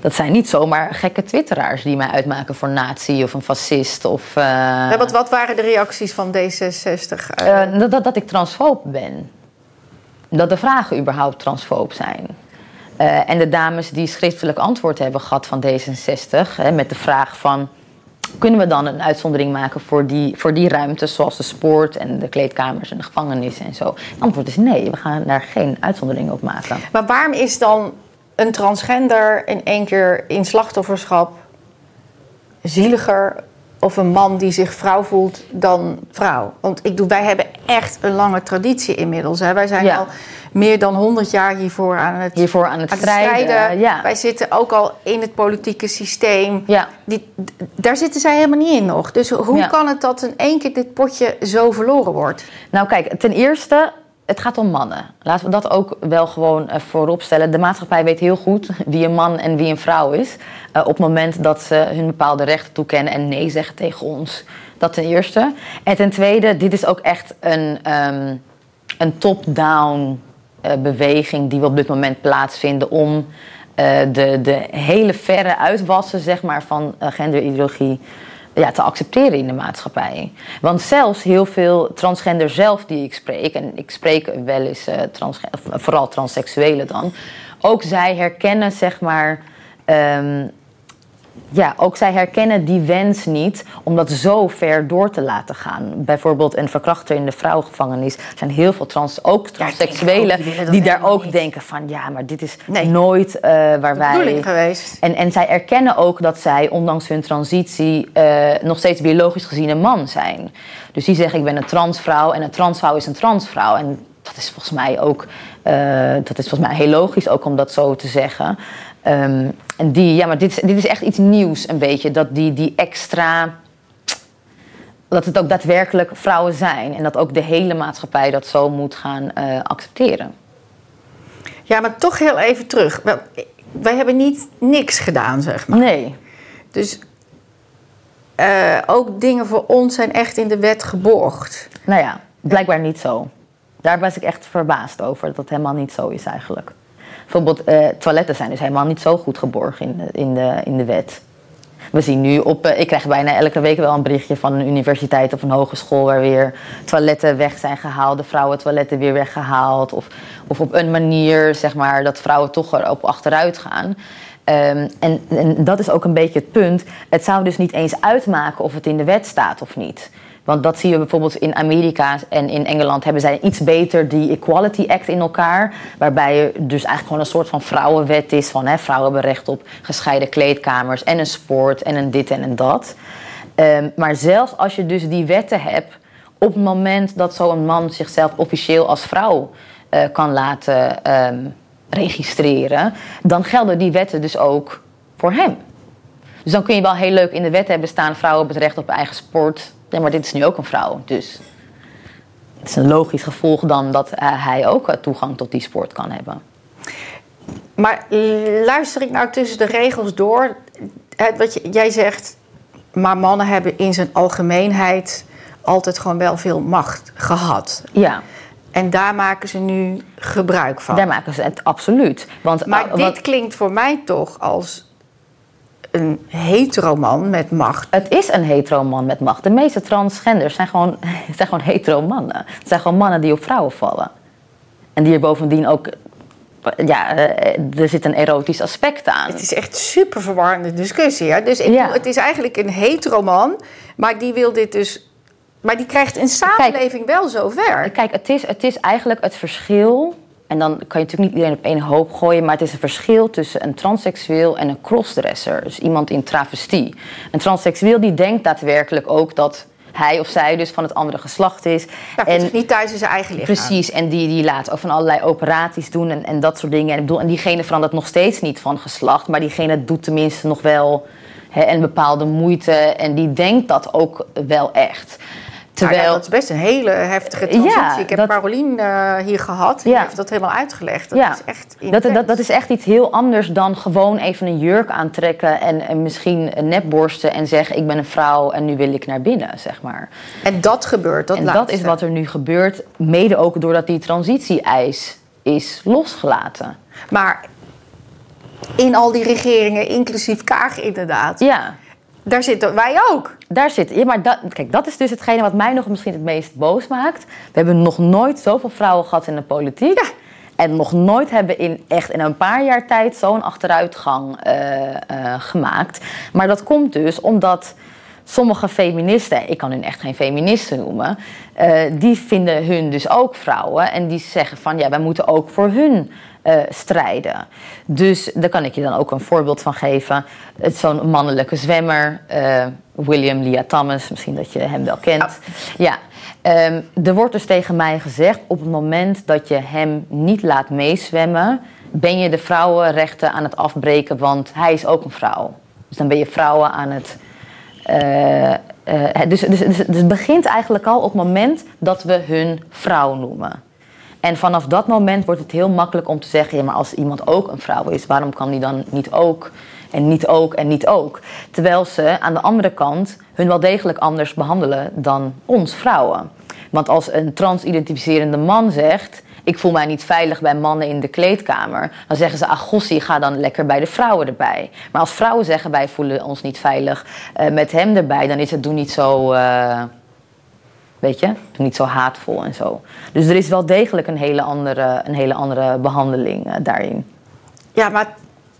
Dat zijn niet zomaar gekke twitteraars die mij uitmaken voor nazi of een fascist. Of, uh, ja, wat, wat waren de reacties van D66? dat, dat, dat ik transfoob ben. Dat de vragen überhaupt transfoob zijn. en de dames die schriftelijk antwoord hebben gehad van D66... Hè, met de vraag van kunnen we dan een uitzondering maken voor die, voor die ruimtes, zoals de sport en de kleedkamers en de gevangenis en zo? Het antwoord is nee, we gaan daar geen uitzondering op maken. Maar waarom is dan een transgender in één keer in slachtofferschap zieliger of een man die zich vrouw voelt dan vrouw? Want ik doe, wij hebben echt een lange traditie inmiddels. Hè. Wij zijn al meer dan 100 jaar hiervoor aan het, hiervoor aan het, strijden. Ja. Wij zitten ook al in het politieke systeem. Ja. Die, daar zitten zij helemaal niet in nog. Dus hoe kan het dat in één keer dit potje zo verloren wordt? Nou kijk, ten eerste, het gaat om mannen. Laten we dat ook wel gewoon uh, voorop stellen. De maatschappij weet heel goed wie een man en wie een vrouw is. Uh, op het moment dat ze hun bepaalde rechten toekennen en nee zeggen tegen ons. Dat ten eerste. En ten tweede, dit is ook echt een, um, een top-down uh, beweging die we op dit moment plaatsvinden om de, de hele verre uitwassen zeg maar, van genderideologie ja, te accepteren in de maatschappij. Want zelfs heel veel transgender zelf die ik spreek, en ik spreek wel eens uh, vooral transseksuelen dan, ook zij herkennen zeg maar. Um, ja, ook zij herkennen die wens niet om dat zo ver door te laten gaan. Bijvoorbeeld een verkrachter in de vrouwengevangenis. Er zijn heel veel trans, ook transseksuelen die, daar ook denken van... ja, maar dit is nooit uh, waar wij... geweest. En, en zij erkennen ook dat zij, ondanks hun transitie... Uh, nog steeds biologisch gezien een man zijn. Dus die zeggen, ik ben een transvrouw en een transvrouw is een transvrouw. En dat is volgens mij ook... Uh, dat is volgens mij heel logisch ook om dat zo te zeggen... Um, en die, ja, maar dit is, dit is echt iets nieuws een beetje. Dat die, die extra. Dat het ook daadwerkelijk vrouwen zijn. En dat ook de hele maatschappij dat zo moet gaan uh, accepteren. Ja, maar toch heel even terug. Wij hebben niet niks gedaan, zeg maar. Nee. Dus uh, ook dingen voor ons zijn echt in de wet geborgd. Nou ja, blijkbaar niet zo. Daar was ik echt verbaasd over dat het helemaal niet zo is eigenlijk. Bijvoorbeeld, uh, toiletten zijn dus helemaal niet zo goed geborgen in de, in de, in de wet. We zien nu op, uh, ik krijg bijna elke week wel een berichtje van een universiteit of een hogeschool waar weer toiletten weg zijn gehaald, de vrouwentoiletten weer weggehaald. Of, of op een manier, zeg maar, dat vrouwen toch erop achteruit gaan. Um, en, en dat is ook een beetje het punt. Het zou dus niet eens uitmaken of het in de wet staat of niet. Want dat zie je bijvoorbeeld in Amerika en in Engeland hebben zij iets beter die Equality Act in elkaar. Waarbij er dus eigenlijk gewoon een soort van vrouwenwet is. Van hè, vrouwen hebben recht op gescheiden kleedkamers en een sport en een dit en een dat. Um, maar zelfs als je dus die wetten hebt, op het moment dat zo'n man zichzelf officieel als vrouw uh, kan laten um, registreren, dan gelden die wetten dus ook voor hem. Dus dan kun je wel heel leuk in de wet hebben staan: vrouwen hebben het recht op eigen sport, ja, maar dit is nu ook een vrouw. Dus het is een logisch gevolg dan dat uh, hij ook uh, toegang tot die sport kan hebben. Maar luister ik nou tussen de regels door? Wat je, jij zegt, maar mannen hebben in zijn algemeenheid altijd gewoon wel veel macht gehad. Ja. En daar maken ze nu gebruik van. Daar maken ze het absoluut. Want, maar uh, dit klinkt voor mij toch als een heteroman met macht. Het is een heteroman met macht. De meeste transgenders zijn gewoon, zijn gewoon hetero mannen. Het zijn gewoon mannen die op vrouwen vallen. En die er bovendien ook... Ja, eh, er zit een erotisch aspect aan. Het is echt super verwarrende discussie. Hè? Dus ik ja. het is eigenlijk een heteroman, maar die wil dit dus... Maar die krijgt een samenleving Kijk, wel zover. Kijk, het is, het is eigenlijk het verschil en dan kan je natuurlijk niet iedereen op één hoop gooien, maar het is een verschil tussen een transseksueel en een crossdresser. Dus iemand in travestie. Een transseksueel die denkt daadwerkelijk ook dat hij of zij dus van het andere geslacht is. En niet thuis in zijn eigen lichaam. Precies, en die, die laat ook van allerlei operaties doen en, en dat soort dingen. En, ik bedoel, en diegene verandert nog steeds niet van geslacht, maar diegene doet tenminste nog wel hè, een bepaalde moeite en die denkt dat ook wel echt. Terwijl, ja, dat is best een hele heftige transitie. ik heb dat, Carolien uh, hier gehad, die heeft dat helemaal uitgelegd. Dat is echt dat, dat, dat, is echt iets heel anders dan gewoon even een jurk aantrekken... en, en misschien een nepborsten en zeggen ik ben een vrouw en nu wil ik naar binnen, zeg maar. En dat gebeurt, dat En dat is wat er nu gebeurt, mede ook doordat die transitie-eis is losgelaten. Maar in al die regeringen, inclusief Kaag inderdaad... Ja daar zitten wij ook. Daar zit, ja, maar dat, kijk, dat is dus hetgene wat mij nog misschien het meest boos maakt. We hebben nog nooit zoveel vrouwen gehad in de politiek. Ja. En nog nooit hebben in echt in een paar jaar tijd zo'n achteruitgang uh, uh, gemaakt. Maar dat komt dus omdat sommige feministen, ik kan hun echt geen feministen noemen, uh, die vinden hun dus ook vrouwen. En die zeggen van ja, wij moeten ook voor hun uh, strijden. Dus daar kan ik je dan ook een voorbeeld van geven. Het zo'n mannelijke zwemmer, uh, William Lia Thomas, misschien dat je hem wel kent. Ja. ja. Um, er wordt dus tegen mij gezegd: op het moment dat je hem niet laat meezwemmen, ben je de vrouwenrechten aan het afbreken, want hij is ook een vrouw. Dus dan ben je vrouwen aan het. Uh, dus, dus, dus, dus het begint eigenlijk al op het moment dat we hun vrouw noemen. En vanaf dat moment wordt het heel makkelijk om te zeggen: ja, maar als iemand ook een vrouw is, waarom kan die dan niet ook? En niet ook en niet ook. Terwijl ze aan de andere kant hun wel degelijk anders behandelen dan ons vrouwen. Want als een transidentificerende man zegt: Ik voel mij niet veilig bij mannen in de kleedkamer, dan zeggen ze: Ah, ga dan lekker bij de vrouwen erbij. Maar als vrouwen zeggen: Wij voelen ons niet veilig uh, met hem erbij, dan is het doe niet zo. Uh, Weet je? Niet zo haatvol en zo. Dus er is wel degelijk een hele andere, een hele andere behandeling uh, daarin. Ja, maar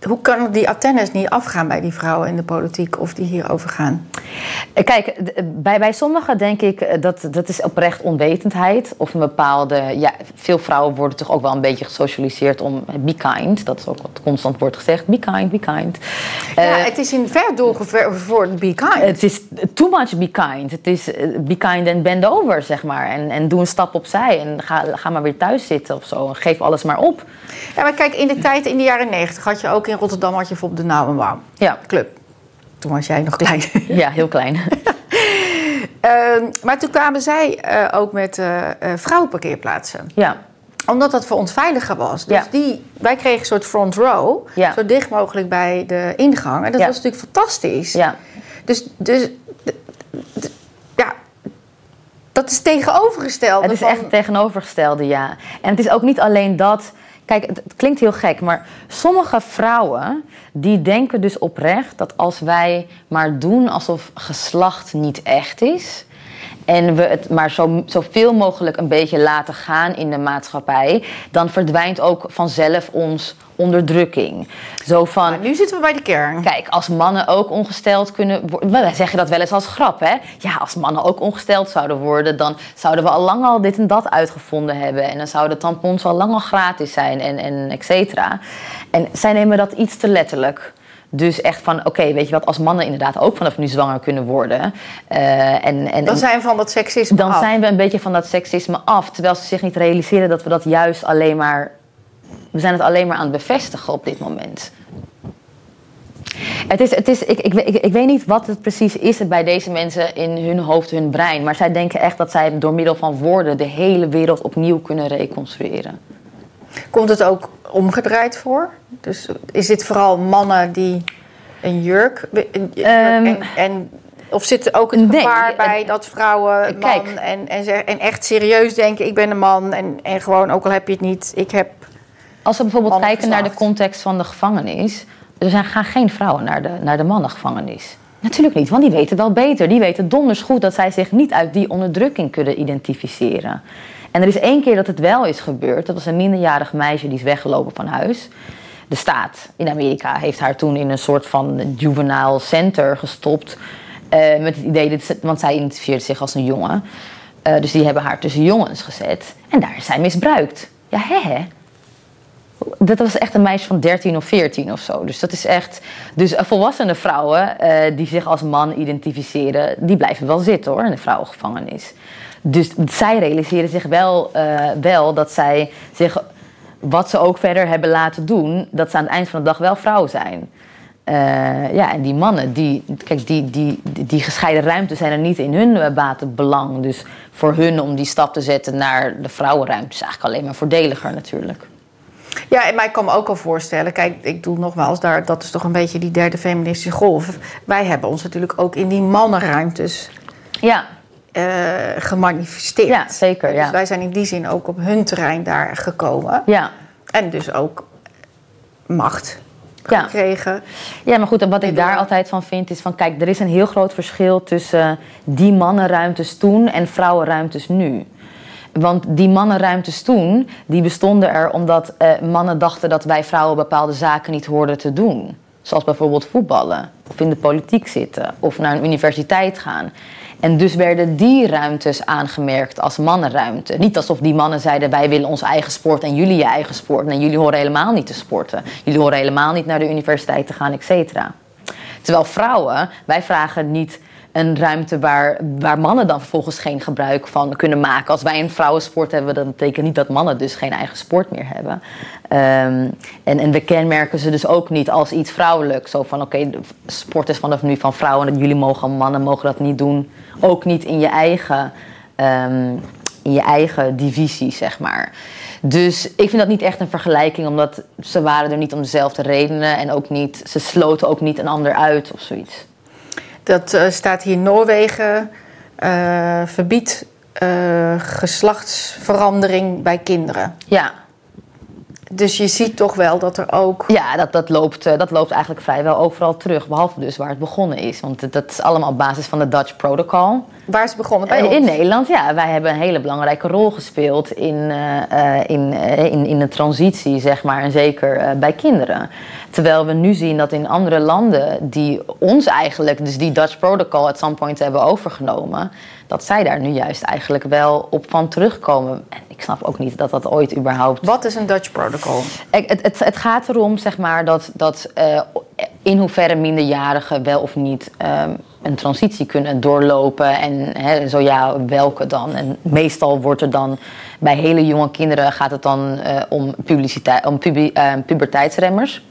hoe kan die antennes niet afgaan bij die vrouwen in de politiek of die hierover gaan? Eh, kijk, bij, bij sommigen denk ik eh, dat dat is oprecht onwetendheid. Of een bepaalde. Ja, veel vrouwen worden toch ook wel een beetje gesocialiseerd om be kind. Dat is ook wat constant wordt gezegd. Be kind, be kind. Ja, uh, het is in ver voor be kind. Het is too much be kind. Het is be kind en bend over, zeg maar. En, en doe een stap opzij en ga, ga maar weer thuis zitten of zo. En geef alles maar op. Ja, maar kijk, in de tijd, in de jaren negentig, had je ook in Rotterdam had je bijvoorbeeld de Nauwenbaum ja. Club. Toen was jij nog klein. Ja, heel klein. uh, maar toen kwamen zij uh, ook met uh, vrouwenparkeerplaatsen. Ja. Omdat dat voor ons veiliger was. Dus ja. die, wij kregen een soort front row. Ja. Zo dicht mogelijk bij de ingang. En dat Ja. was natuurlijk fantastisch. Ja. Dus, dus dat is tegenovergesteld. Het is echt het tegenovergestelde, ja. En het is ook niet alleen dat. Kijk, het, klinkt heel gek, maar sommige vrouwen die denken dus oprecht dat als wij maar doen alsof geslacht niet echt is. En we het maar zo, zoveel mogelijk een beetje laten gaan in de maatschappij, dan verdwijnt ook vanzelf ons onderdrukking. Zo van. Maar nu zitten we bij de kern. Kijk, als mannen ook ongesteld kunnen worden. Wij zeggen dat wel eens als grap, hè? Ja, als mannen ook ongesteld zouden worden, dan zouden we al lang al dit en dat uitgevonden hebben. En dan zouden tampons al lang al gratis zijn en, en et cetera. En zij nemen dat iets te letterlijk. Dus echt van, oké, weet je wat, als mannen inderdaad ook vanaf nu zwanger kunnen worden. eh, en, en, Dan zijn we van dat seksisme dan af. zijn we een beetje van dat seksisme af. Terwijl ze zich niet realiseren dat we dat juist alleen maar. We zijn het alleen maar aan het bevestigen op dit moment. Het is, het is, ik, ik, ik, ik weet niet wat het precies is bij deze mensen in hun hoofd, hun brein. Maar zij denken echt dat zij door middel van woorden de hele wereld opnieuw kunnen reconstrueren. Komt het ook omgedraaid voor? Dus is dit vooral mannen die een jurk... een Ehm, en, en, of zit er ook nee, gevaar bij het- dat vrouwen een Kijk. man en, en, zeg- en echt serieus denken... ik ben een man en, en gewoon, ook al heb je het niet, ik heb... Als we bijvoorbeeld kijken naar de context van de gevangenis. Er zijn, gaan geen vrouwen naar de, naar de mannengevangenis. Natuurlijk niet, want die weten wel beter. Die weten donders goed dat zij zich niet uit die onderdrukking kunnen identificeren. En er is één keer dat het wel is gebeurd. Dat was een minderjarig meisje die is weggelopen van huis. De staat in Amerika heeft haar toen in een soort van juvenile center gestopt. eh, met het idee, dat want zij identificeerde zich als een jongen. Eh, dus die hebben haar tussen jongens gezet. En daar is zij misbruikt. Ja, hè. Dat was echt een meisje van 13 of 14 of zo. Dus dat is echt. Dus volwassene vrouwen eh, die zich als man identificeren, die blijven wel zitten hoor in de vrouwengevangenis. Dus zij realiseren zich wel, eh, wel dat zij zich, wat ze ook verder hebben laten doen, dat ze aan het eind van de dag wel vrouw zijn. Eh, ja, en die mannen, die, kijk, die, die, die gescheiden ruimtes zijn er niet in hun batenbelang. Dus voor hun om die stap te zetten naar de vrouwenruimte is eigenlijk alleen maar voordeliger natuurlijk. Ja, en mij kan me ook al voorstellen, kijk, ik doe nogmaals, daar, dat is toch een beetje die derde feministische golf. Wij hebben ons natuurlijk ook in die mannenruimtes ja. Uh, gemanifesteerd. Ja, zeker. Ja. Dus wij zijn in die zin ook op hun terrein daar gekomen. Ja. En dus ook macht Ja. gekregen. Ja, maar goed, en wat ik daar altijd van vind is van... kijk, er is een heel groot verschil tussen die mannenruimtes toen en vrouwenruimtes nu. Want die mannenruimtes toen, die bestonden er omdat eh, mannen dachten dat wij vrouwen bepaalde zaken niet hoorden te doen. Zoals bijvoorbeeld voetballen, of in de politiek zitten, of naar een universiteit gaan. En dus werden die ruimtes aangemerkt als mannenruimte. Niet alsof die mannen zeiden: wij willen onze eigen sport en jullie je eigen sport. Nee, jullie horen helemaal niet te sporten. Jullie horen helemaal niet naar de universiteit te gaan, et cetera. Terwijl vrouwen, wij vragen niet een ruimte waar, waar mannen dan vervolgens geen gebruik van kunnen maken. Als wij een vrouwensport hebben, dat betekent niet dat mannen dus geen eigen sport meer hebben. Um, en, en we kenmerken ze dus ook niet als iets vrouwelijks. Zo van oké, sport is vanaf nu van vrouwen en jullie mogen, mannen mogen dat niet doen. Ook niet in je eigen, um, in je eigen divisie, zeg maar. Dus ik vind dat niet echt een vergelijking, omdat ze waren er niet om dezelfde redenen en ook niet, ze sloten ook niet een ander uit of zoiets. Dat uh, staat hier Noorwegen uh, verbiedt uh, geslachtsverandering bij kinderen. Ja. Dus je ziet toch wel dat er ook. Ja, dat, dat, loopt, dat loopt eigenlijk vrijwel overal terug. Behalve dus waar het begonnen is. Want dat is allemaal op basis van de Dutch Protocol. Waar is het begonnen? Bij ons? In Nederland, ja. Wij hebben een hele belangrijke rol gespeeld in, uh, in, in, in de transitie, zeg maar. En zeker uh, bij kinderen. Terwijl we nu zien dat in andere landen die ons eigenlijk, dus die Dutch Protocol at some point hebben overgenomen, dat zij daar nu juist eigenlijk wel op van terugkomen. En ik snap ook niet dat dat ooit überhaupt. Wat is een Dutch Protocol? Het, het, het gaat erom, zeg maar, dat, dat uh, in hoeverre minderjarigen wel of niet um, een transitie kunnen doorlopen. En hè, zo ja, welke dan? En meestal wordt er dan bij hele jonge kinderen gaat het dan uh, om, publiciteit, om pubi, uh, puberteitsremmers.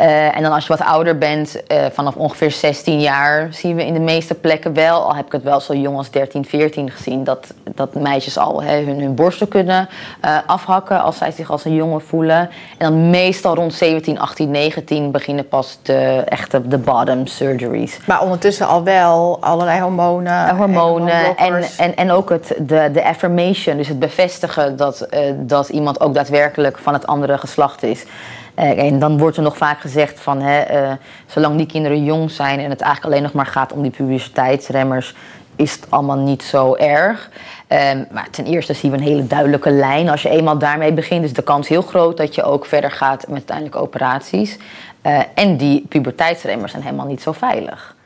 Uh, en dan als je wat ouder bent, uh, vanaf ongeveer 16 jaar, zien we in de meeste plekken wel, al heb ik het wel zo jong als 13, 14 gezien, dat, dat meisjes al hè, hun, hun borsten kunnen uh, afhakken als zij zich als een jongen voelen. En dan meestal rond 17, 18, 19 beginnen pas de echte de bottom surgeries. Maar ondertussen al wel allerlei hormonen. hormonen en, en, en, en, ook het, de, de affirmation, dus het bevestigen dat, dat iemand ook daadwerkelijk van het andere geslacht is. Uh, en dan wordt er nog vaak gezegd van, hè, uh, zolang die kinderen jong zijn en het eigenlijk alleen nog maar gaat om die publiciteitsremmers, is het allemaal niet zo erg. Um, maar ten eerste zien we een hele duidelijke lijn. Als je eenmaal daarmee begint, is de kans heel groot dat je ook verder gaat met uiteindelijk operaties. Uh, en die puberteitsremmers zijn helemaal niet zo veilig.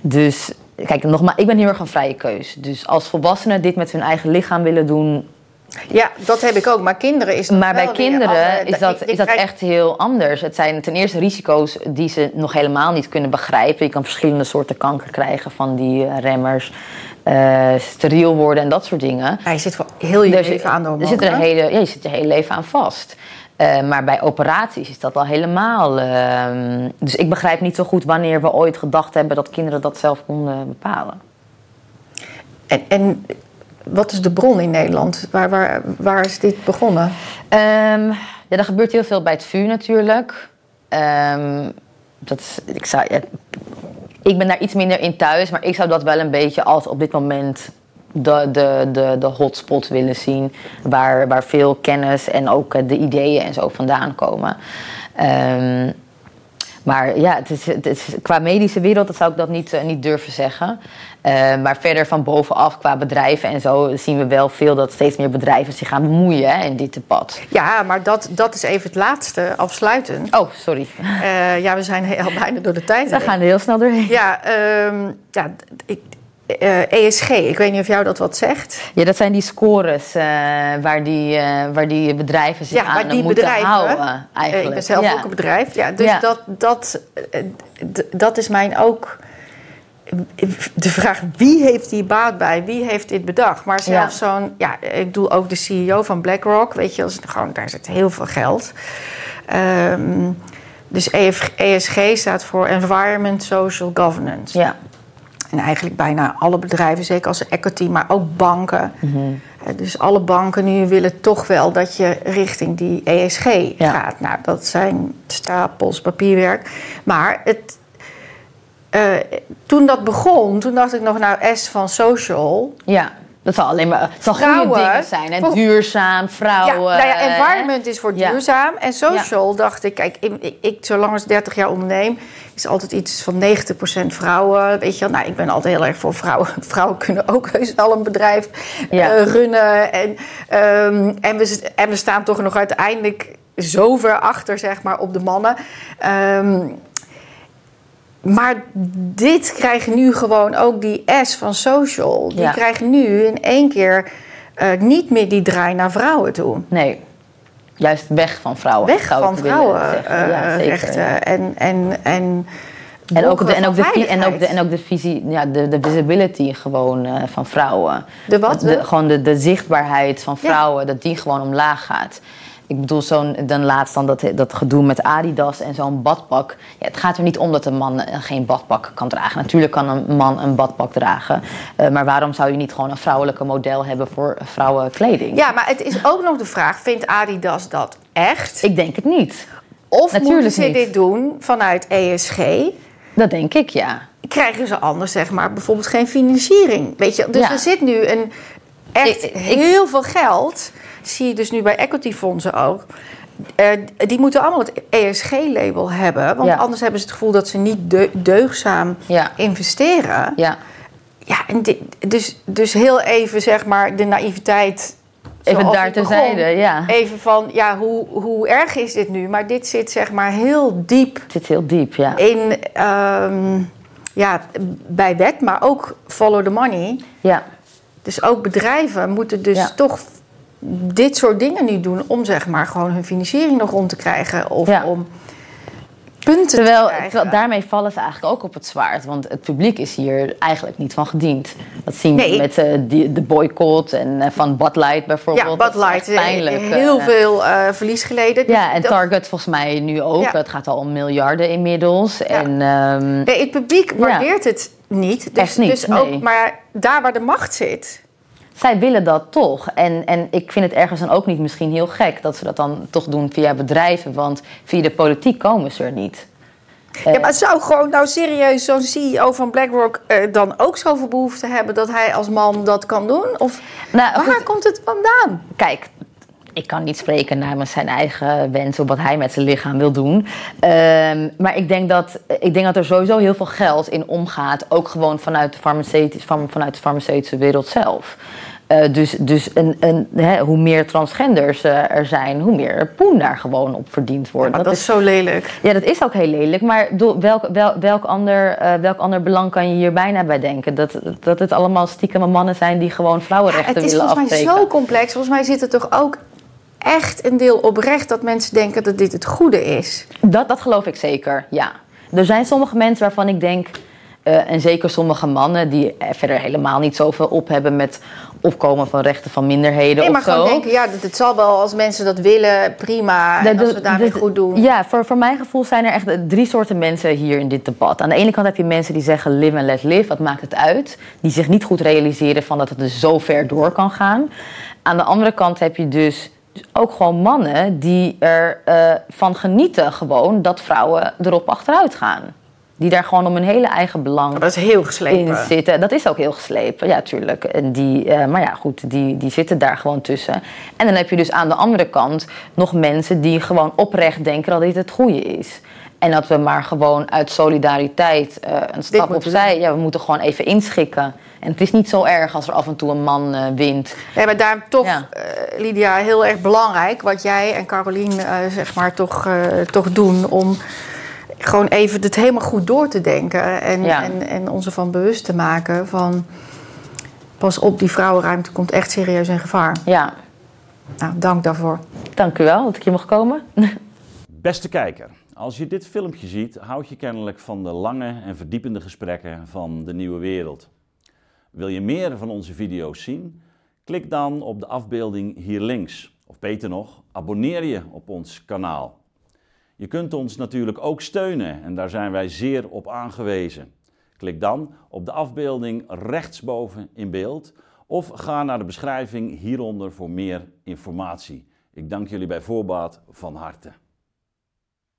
Dus kijk, nogmaals, ik ben heel erg een vrije keus. Dus als volwassenen dit met hun eigen lichaam willen doen, ja, dat heb ik ook. Maar kinderen is dat Maar bij kinderen is dat, is dat echt heel anders. Het zijn ten eerste risico's die ze nog helemaal niet kunnen begrijpen. Je kan verschillende soorten kanker krijgen van die remmers. Uh, steriel worden en dat soort dingen. Ja, je zit voor heel je dus, leven aan de er zit er een hele, ja, Je zit je hele leven aan vast. Uh, maar bij operaties is dat al helemaal. Uh, dus ik begrijp niet zo goed wanneer we ooit gedacht hebben dat kinderen dat zelf konden bepalen. En, en wat is de bron in Nederland? Waar, waar, is dit begonnen? Um, ja, er gebeurt heel veel bij het vuur natuurlijk. Um, dat ik, zou, ik ben daar iets minder in thuis, maar ik zou dat wel een beetje als op dit moment de, de, de, de hotspot willen zien. Waar, waar veel kennis en ook de ideeën en zo vandaan komen. Um, maar ja, het is, het is, qua medische wereld dat zou ik dat niet, uh, niet durven zeggen. Uh, maar verder van bovenaf, qua bedrijven en zo, zien we wel veel dat steeds meer bedrijven zich gaan bemoeien hè, in dit debat. Ja, maar dat, dat is even het laatste, afsluitend. Oh, sorry. Uh, ja, we zijn al bijna door de tijd. We gaan er heel snel doorheen. Ja, um, ja ik, uh, ESG, ik weet niet of jou dat wat zegt. Ja, dat zijn die scores uh, waar, die, uh, waar die bedrijven zich ja, aan die moeten bedrijven, houden. Eigenlijk. ik ben zelf ja. ook een bedrijf. Ja, dus Ja. Dat, dat, dat is mijn ook... De vraag, wie heeft hier baat bij? Wie heeft dit bedacht? Maar zelfs zo'n... Ja, ik bedoel ook de CEO van BlackRock. Weet je, als, gewoon, daar zit heel veel geld. Um, Dus ESG staat voor Environment Social Governance. Ja. En eigenlijk bijna alle bedrijven, zeker als equity, maar ook banken. Mhm. Eh, Dus alle banken nu willen toch wel dat je richting die ESG Ja. gaat. Nou, dat zijn stapels papierwerk. Maar het, eh, toen dat begon, toen dacht ik nog, nou, S van social. Ja. Dat zal alleen maar zal Vrouwen- goede dingen zijn. Hè? Vol- Duurzaam, Ja, vrouwen. nou ja, eh, environment is voor Ja. duurzaam. En social dacht ik, kijk, ik, ik, ik zolang als 30 jaar onderneem, is altijd iets van 90% vrouwen. Weet je nou, ik ben altijd heel erg voor vrouwen. Vrouwen kunnen ook heus al een bedrijf Ja. eh, runnen. En, ehm, en, we, en we staan toch nog uiteindelijk zo ver achter, zeg maar, op de mannen. Ehm, maar dit krijgen nu gewoon ook die S van social. Die Ja. krijgen nu in één keer eh, niet meer die draai naar vrouwen toe. Nee. Juist weg van vrouwen. Weg van willen zeggen. Ja, vrouwenrechten. ja. En, en, en, En ook, de, en, ook de, en, ook de, en ook de visie, ja, de, de visibility gewoon eh, van vrouwen. De wat? De, gewoon de, de zichtbaarheid van Ja. vrouwen, dat die gewoon omlaag gaat. Ik bedoel, zo'n, dan laatst dan dat, dat gedoe met Adidas en zo'n badpak. Ja, het gaat er niet om dat een man geen badpak kan dragen. Natuurlijk kan een man een badpak dragen. Eh, maar waarom zou je niet gewoon een vrouwelijke model hebben voor vrouwenkleding? Ja, maar het is ook nog de vraag: vindt Adidas dat echt? Ik denk het niet. of moeten natuurlijk ze niet. dit doen vanuit ESG? Dat denk ik, ja. Krijgen ze anders, zeg maar, bijvoorbeeld geen financiering? Weet je, dus Ja. er zit nu een echt Ik- ik- heel veel geld. Zie je dus nu bij equity-fondsen ook. Eh, die moeten allemaal het ESG-label hebben. Want Ja. anders hebben ze het gevoel dat ze niet deu- deugzaam Ja. investeren. ja. Ja, en dit, dus, dus heel even zeg maar de naïviteit. Even daar terzijde, ja. Even van, ja, hoe, hoe erg is dit nu? Maar dit zit zeg maar heel diep Het zit heel diep, ja. in, ehm, ja, bij wet, maar ook follow the money. Ja, Dus ook bedrijven moeten dus Ja. toch dit soort dingen nu doen om zeg maar gewoon hun financiering nog rond te krijgen of Ja. om punten Terwijl, te krijgen. terwijl daarmee vallen ze eigenlijk ook op het zwaard. Want het publiek is hier eigenlijk niet van gediend. Dat zien we Nee. met eh, die, de boycott en eh, van Bud Light bijvoorbeeld. ja, Bud Light, echt pijnlijk. eh, heel eh. veel eh, verlies geleden. Ja, Dus en Target volgens mij nu ook. Ja. Het gaat al om miljarden inmiddels. En ehm, Nee, het publiek waardeert het niet. Dus, niet, dus ook, maar daar waar de macht zit. Zij willen dat toch. En, en ik vind het ergens dan ook niet misschien heel gek dat ze dat dan toch doen via bedrijven. Want via de politiek komen ze er niet. ja, maar zou gewoon nou serieus zo'n CEO van BlackRock eh, dan ook zoveel behoefte hebben dat hij als man dat kan doen? Of Nou, waar goed, komt het vandaan? Kijk, ik kan niet spreken namens zijn eigen wens op wat hij met zijn lichaam wil doen. Ehm, maar ik denk, dat, ik denk dat er sowieso heel veel geld in omgaat. Ook gewoon vanuit de, vanuit de farmaceutische wereld zelf. Eh, dus dus een, een, hè, hoe meer transgenders eh, er zijn, hoe meer poen daar gewoon op verdiend wordt. Dat, is zo lelijk. ja, dat is ook heel lelijk. Maar welk, wel, welk, ander, eh, welk ander belang kan je hier bijna bij denken? Dat, dat het allemaal stiekem mannen zijn die gewoon vrouwenrechten Het is willen volgens mij zo complex. Volgens mij zit er toch ook echt een deel oprecht dat mensen denken dat dit het goede is. Dat, dat geloof ik zeker, ja. Er zijn sommige mensen waarvan ik denk, en zeker sommige mannen die er verder helemaal niet zoveel op hebben met opkomen van rechten van minderheden Nee, maar of zo. gewoon denken, ja, het zal wel als mensen dat willen, prima. De- en als we daarmee goed doen. Ja, voor, voor mijn gevoel zijn er echt drie soorten mensen hier in dit debat. Aan de ene kant heb je mensen die zeggen live and let live, wat maakt het uit? Die zich niet goed realiseren van dat het dus zo ver door kan gaan. Aan de andere kant heb je dus ook gewoon mannen die ervan van genieten gewoon dat vrouwen erop achteruit gaan. Die daar gewoon om hun hele eigen belang Maar dat is heel geslepen. in zitten. Dat is ook heel geslepen, ja, tuurlijk. En die, eh, maar ja, goed, die, die zitten daar gewoon tussen. En dan heb je dus aan de andere kant nog mensen die gewoon oprecht denken dat dit het goede is. En dat we maar gewoon uit solidariteit eh, een stap opzij... Ja, we moeten gewoon even inschikken. En het is niet zo erg als er af en toe een man eh, wint. Ja, maar daarom toch, Ja. Lydia, heel erg belangrijk wat jij en Carolien zeg maar toch, toch doen om gewoon even het helemaal goed door te denken en, Ja. en, en ons ervan bewust te maken van pas op, die vrouwenruimte komt echt serieus in gevaar. Ja, Nou, dank daarvoor. dank u wel dat ik hier mocht komen. Beste kijker, als je dit filmpje ziet, houd je kennelijk van de lange en verdiepende gesprekken van de nieuwe wereld. Wil je meer van onze video's zien? Klik dan op de afbeelding hier links. Of beter nog, abonneer je op ons kanaal. Je kunt ons natuurlijk ook steunen en daar zijn wij zeer op aangewezen. Klik dan op de afbeelding rechtsboven in beeld of ga naar de beschrijving hieronder voor meer informatie. Ik dank jullie bij voorbaat van harte.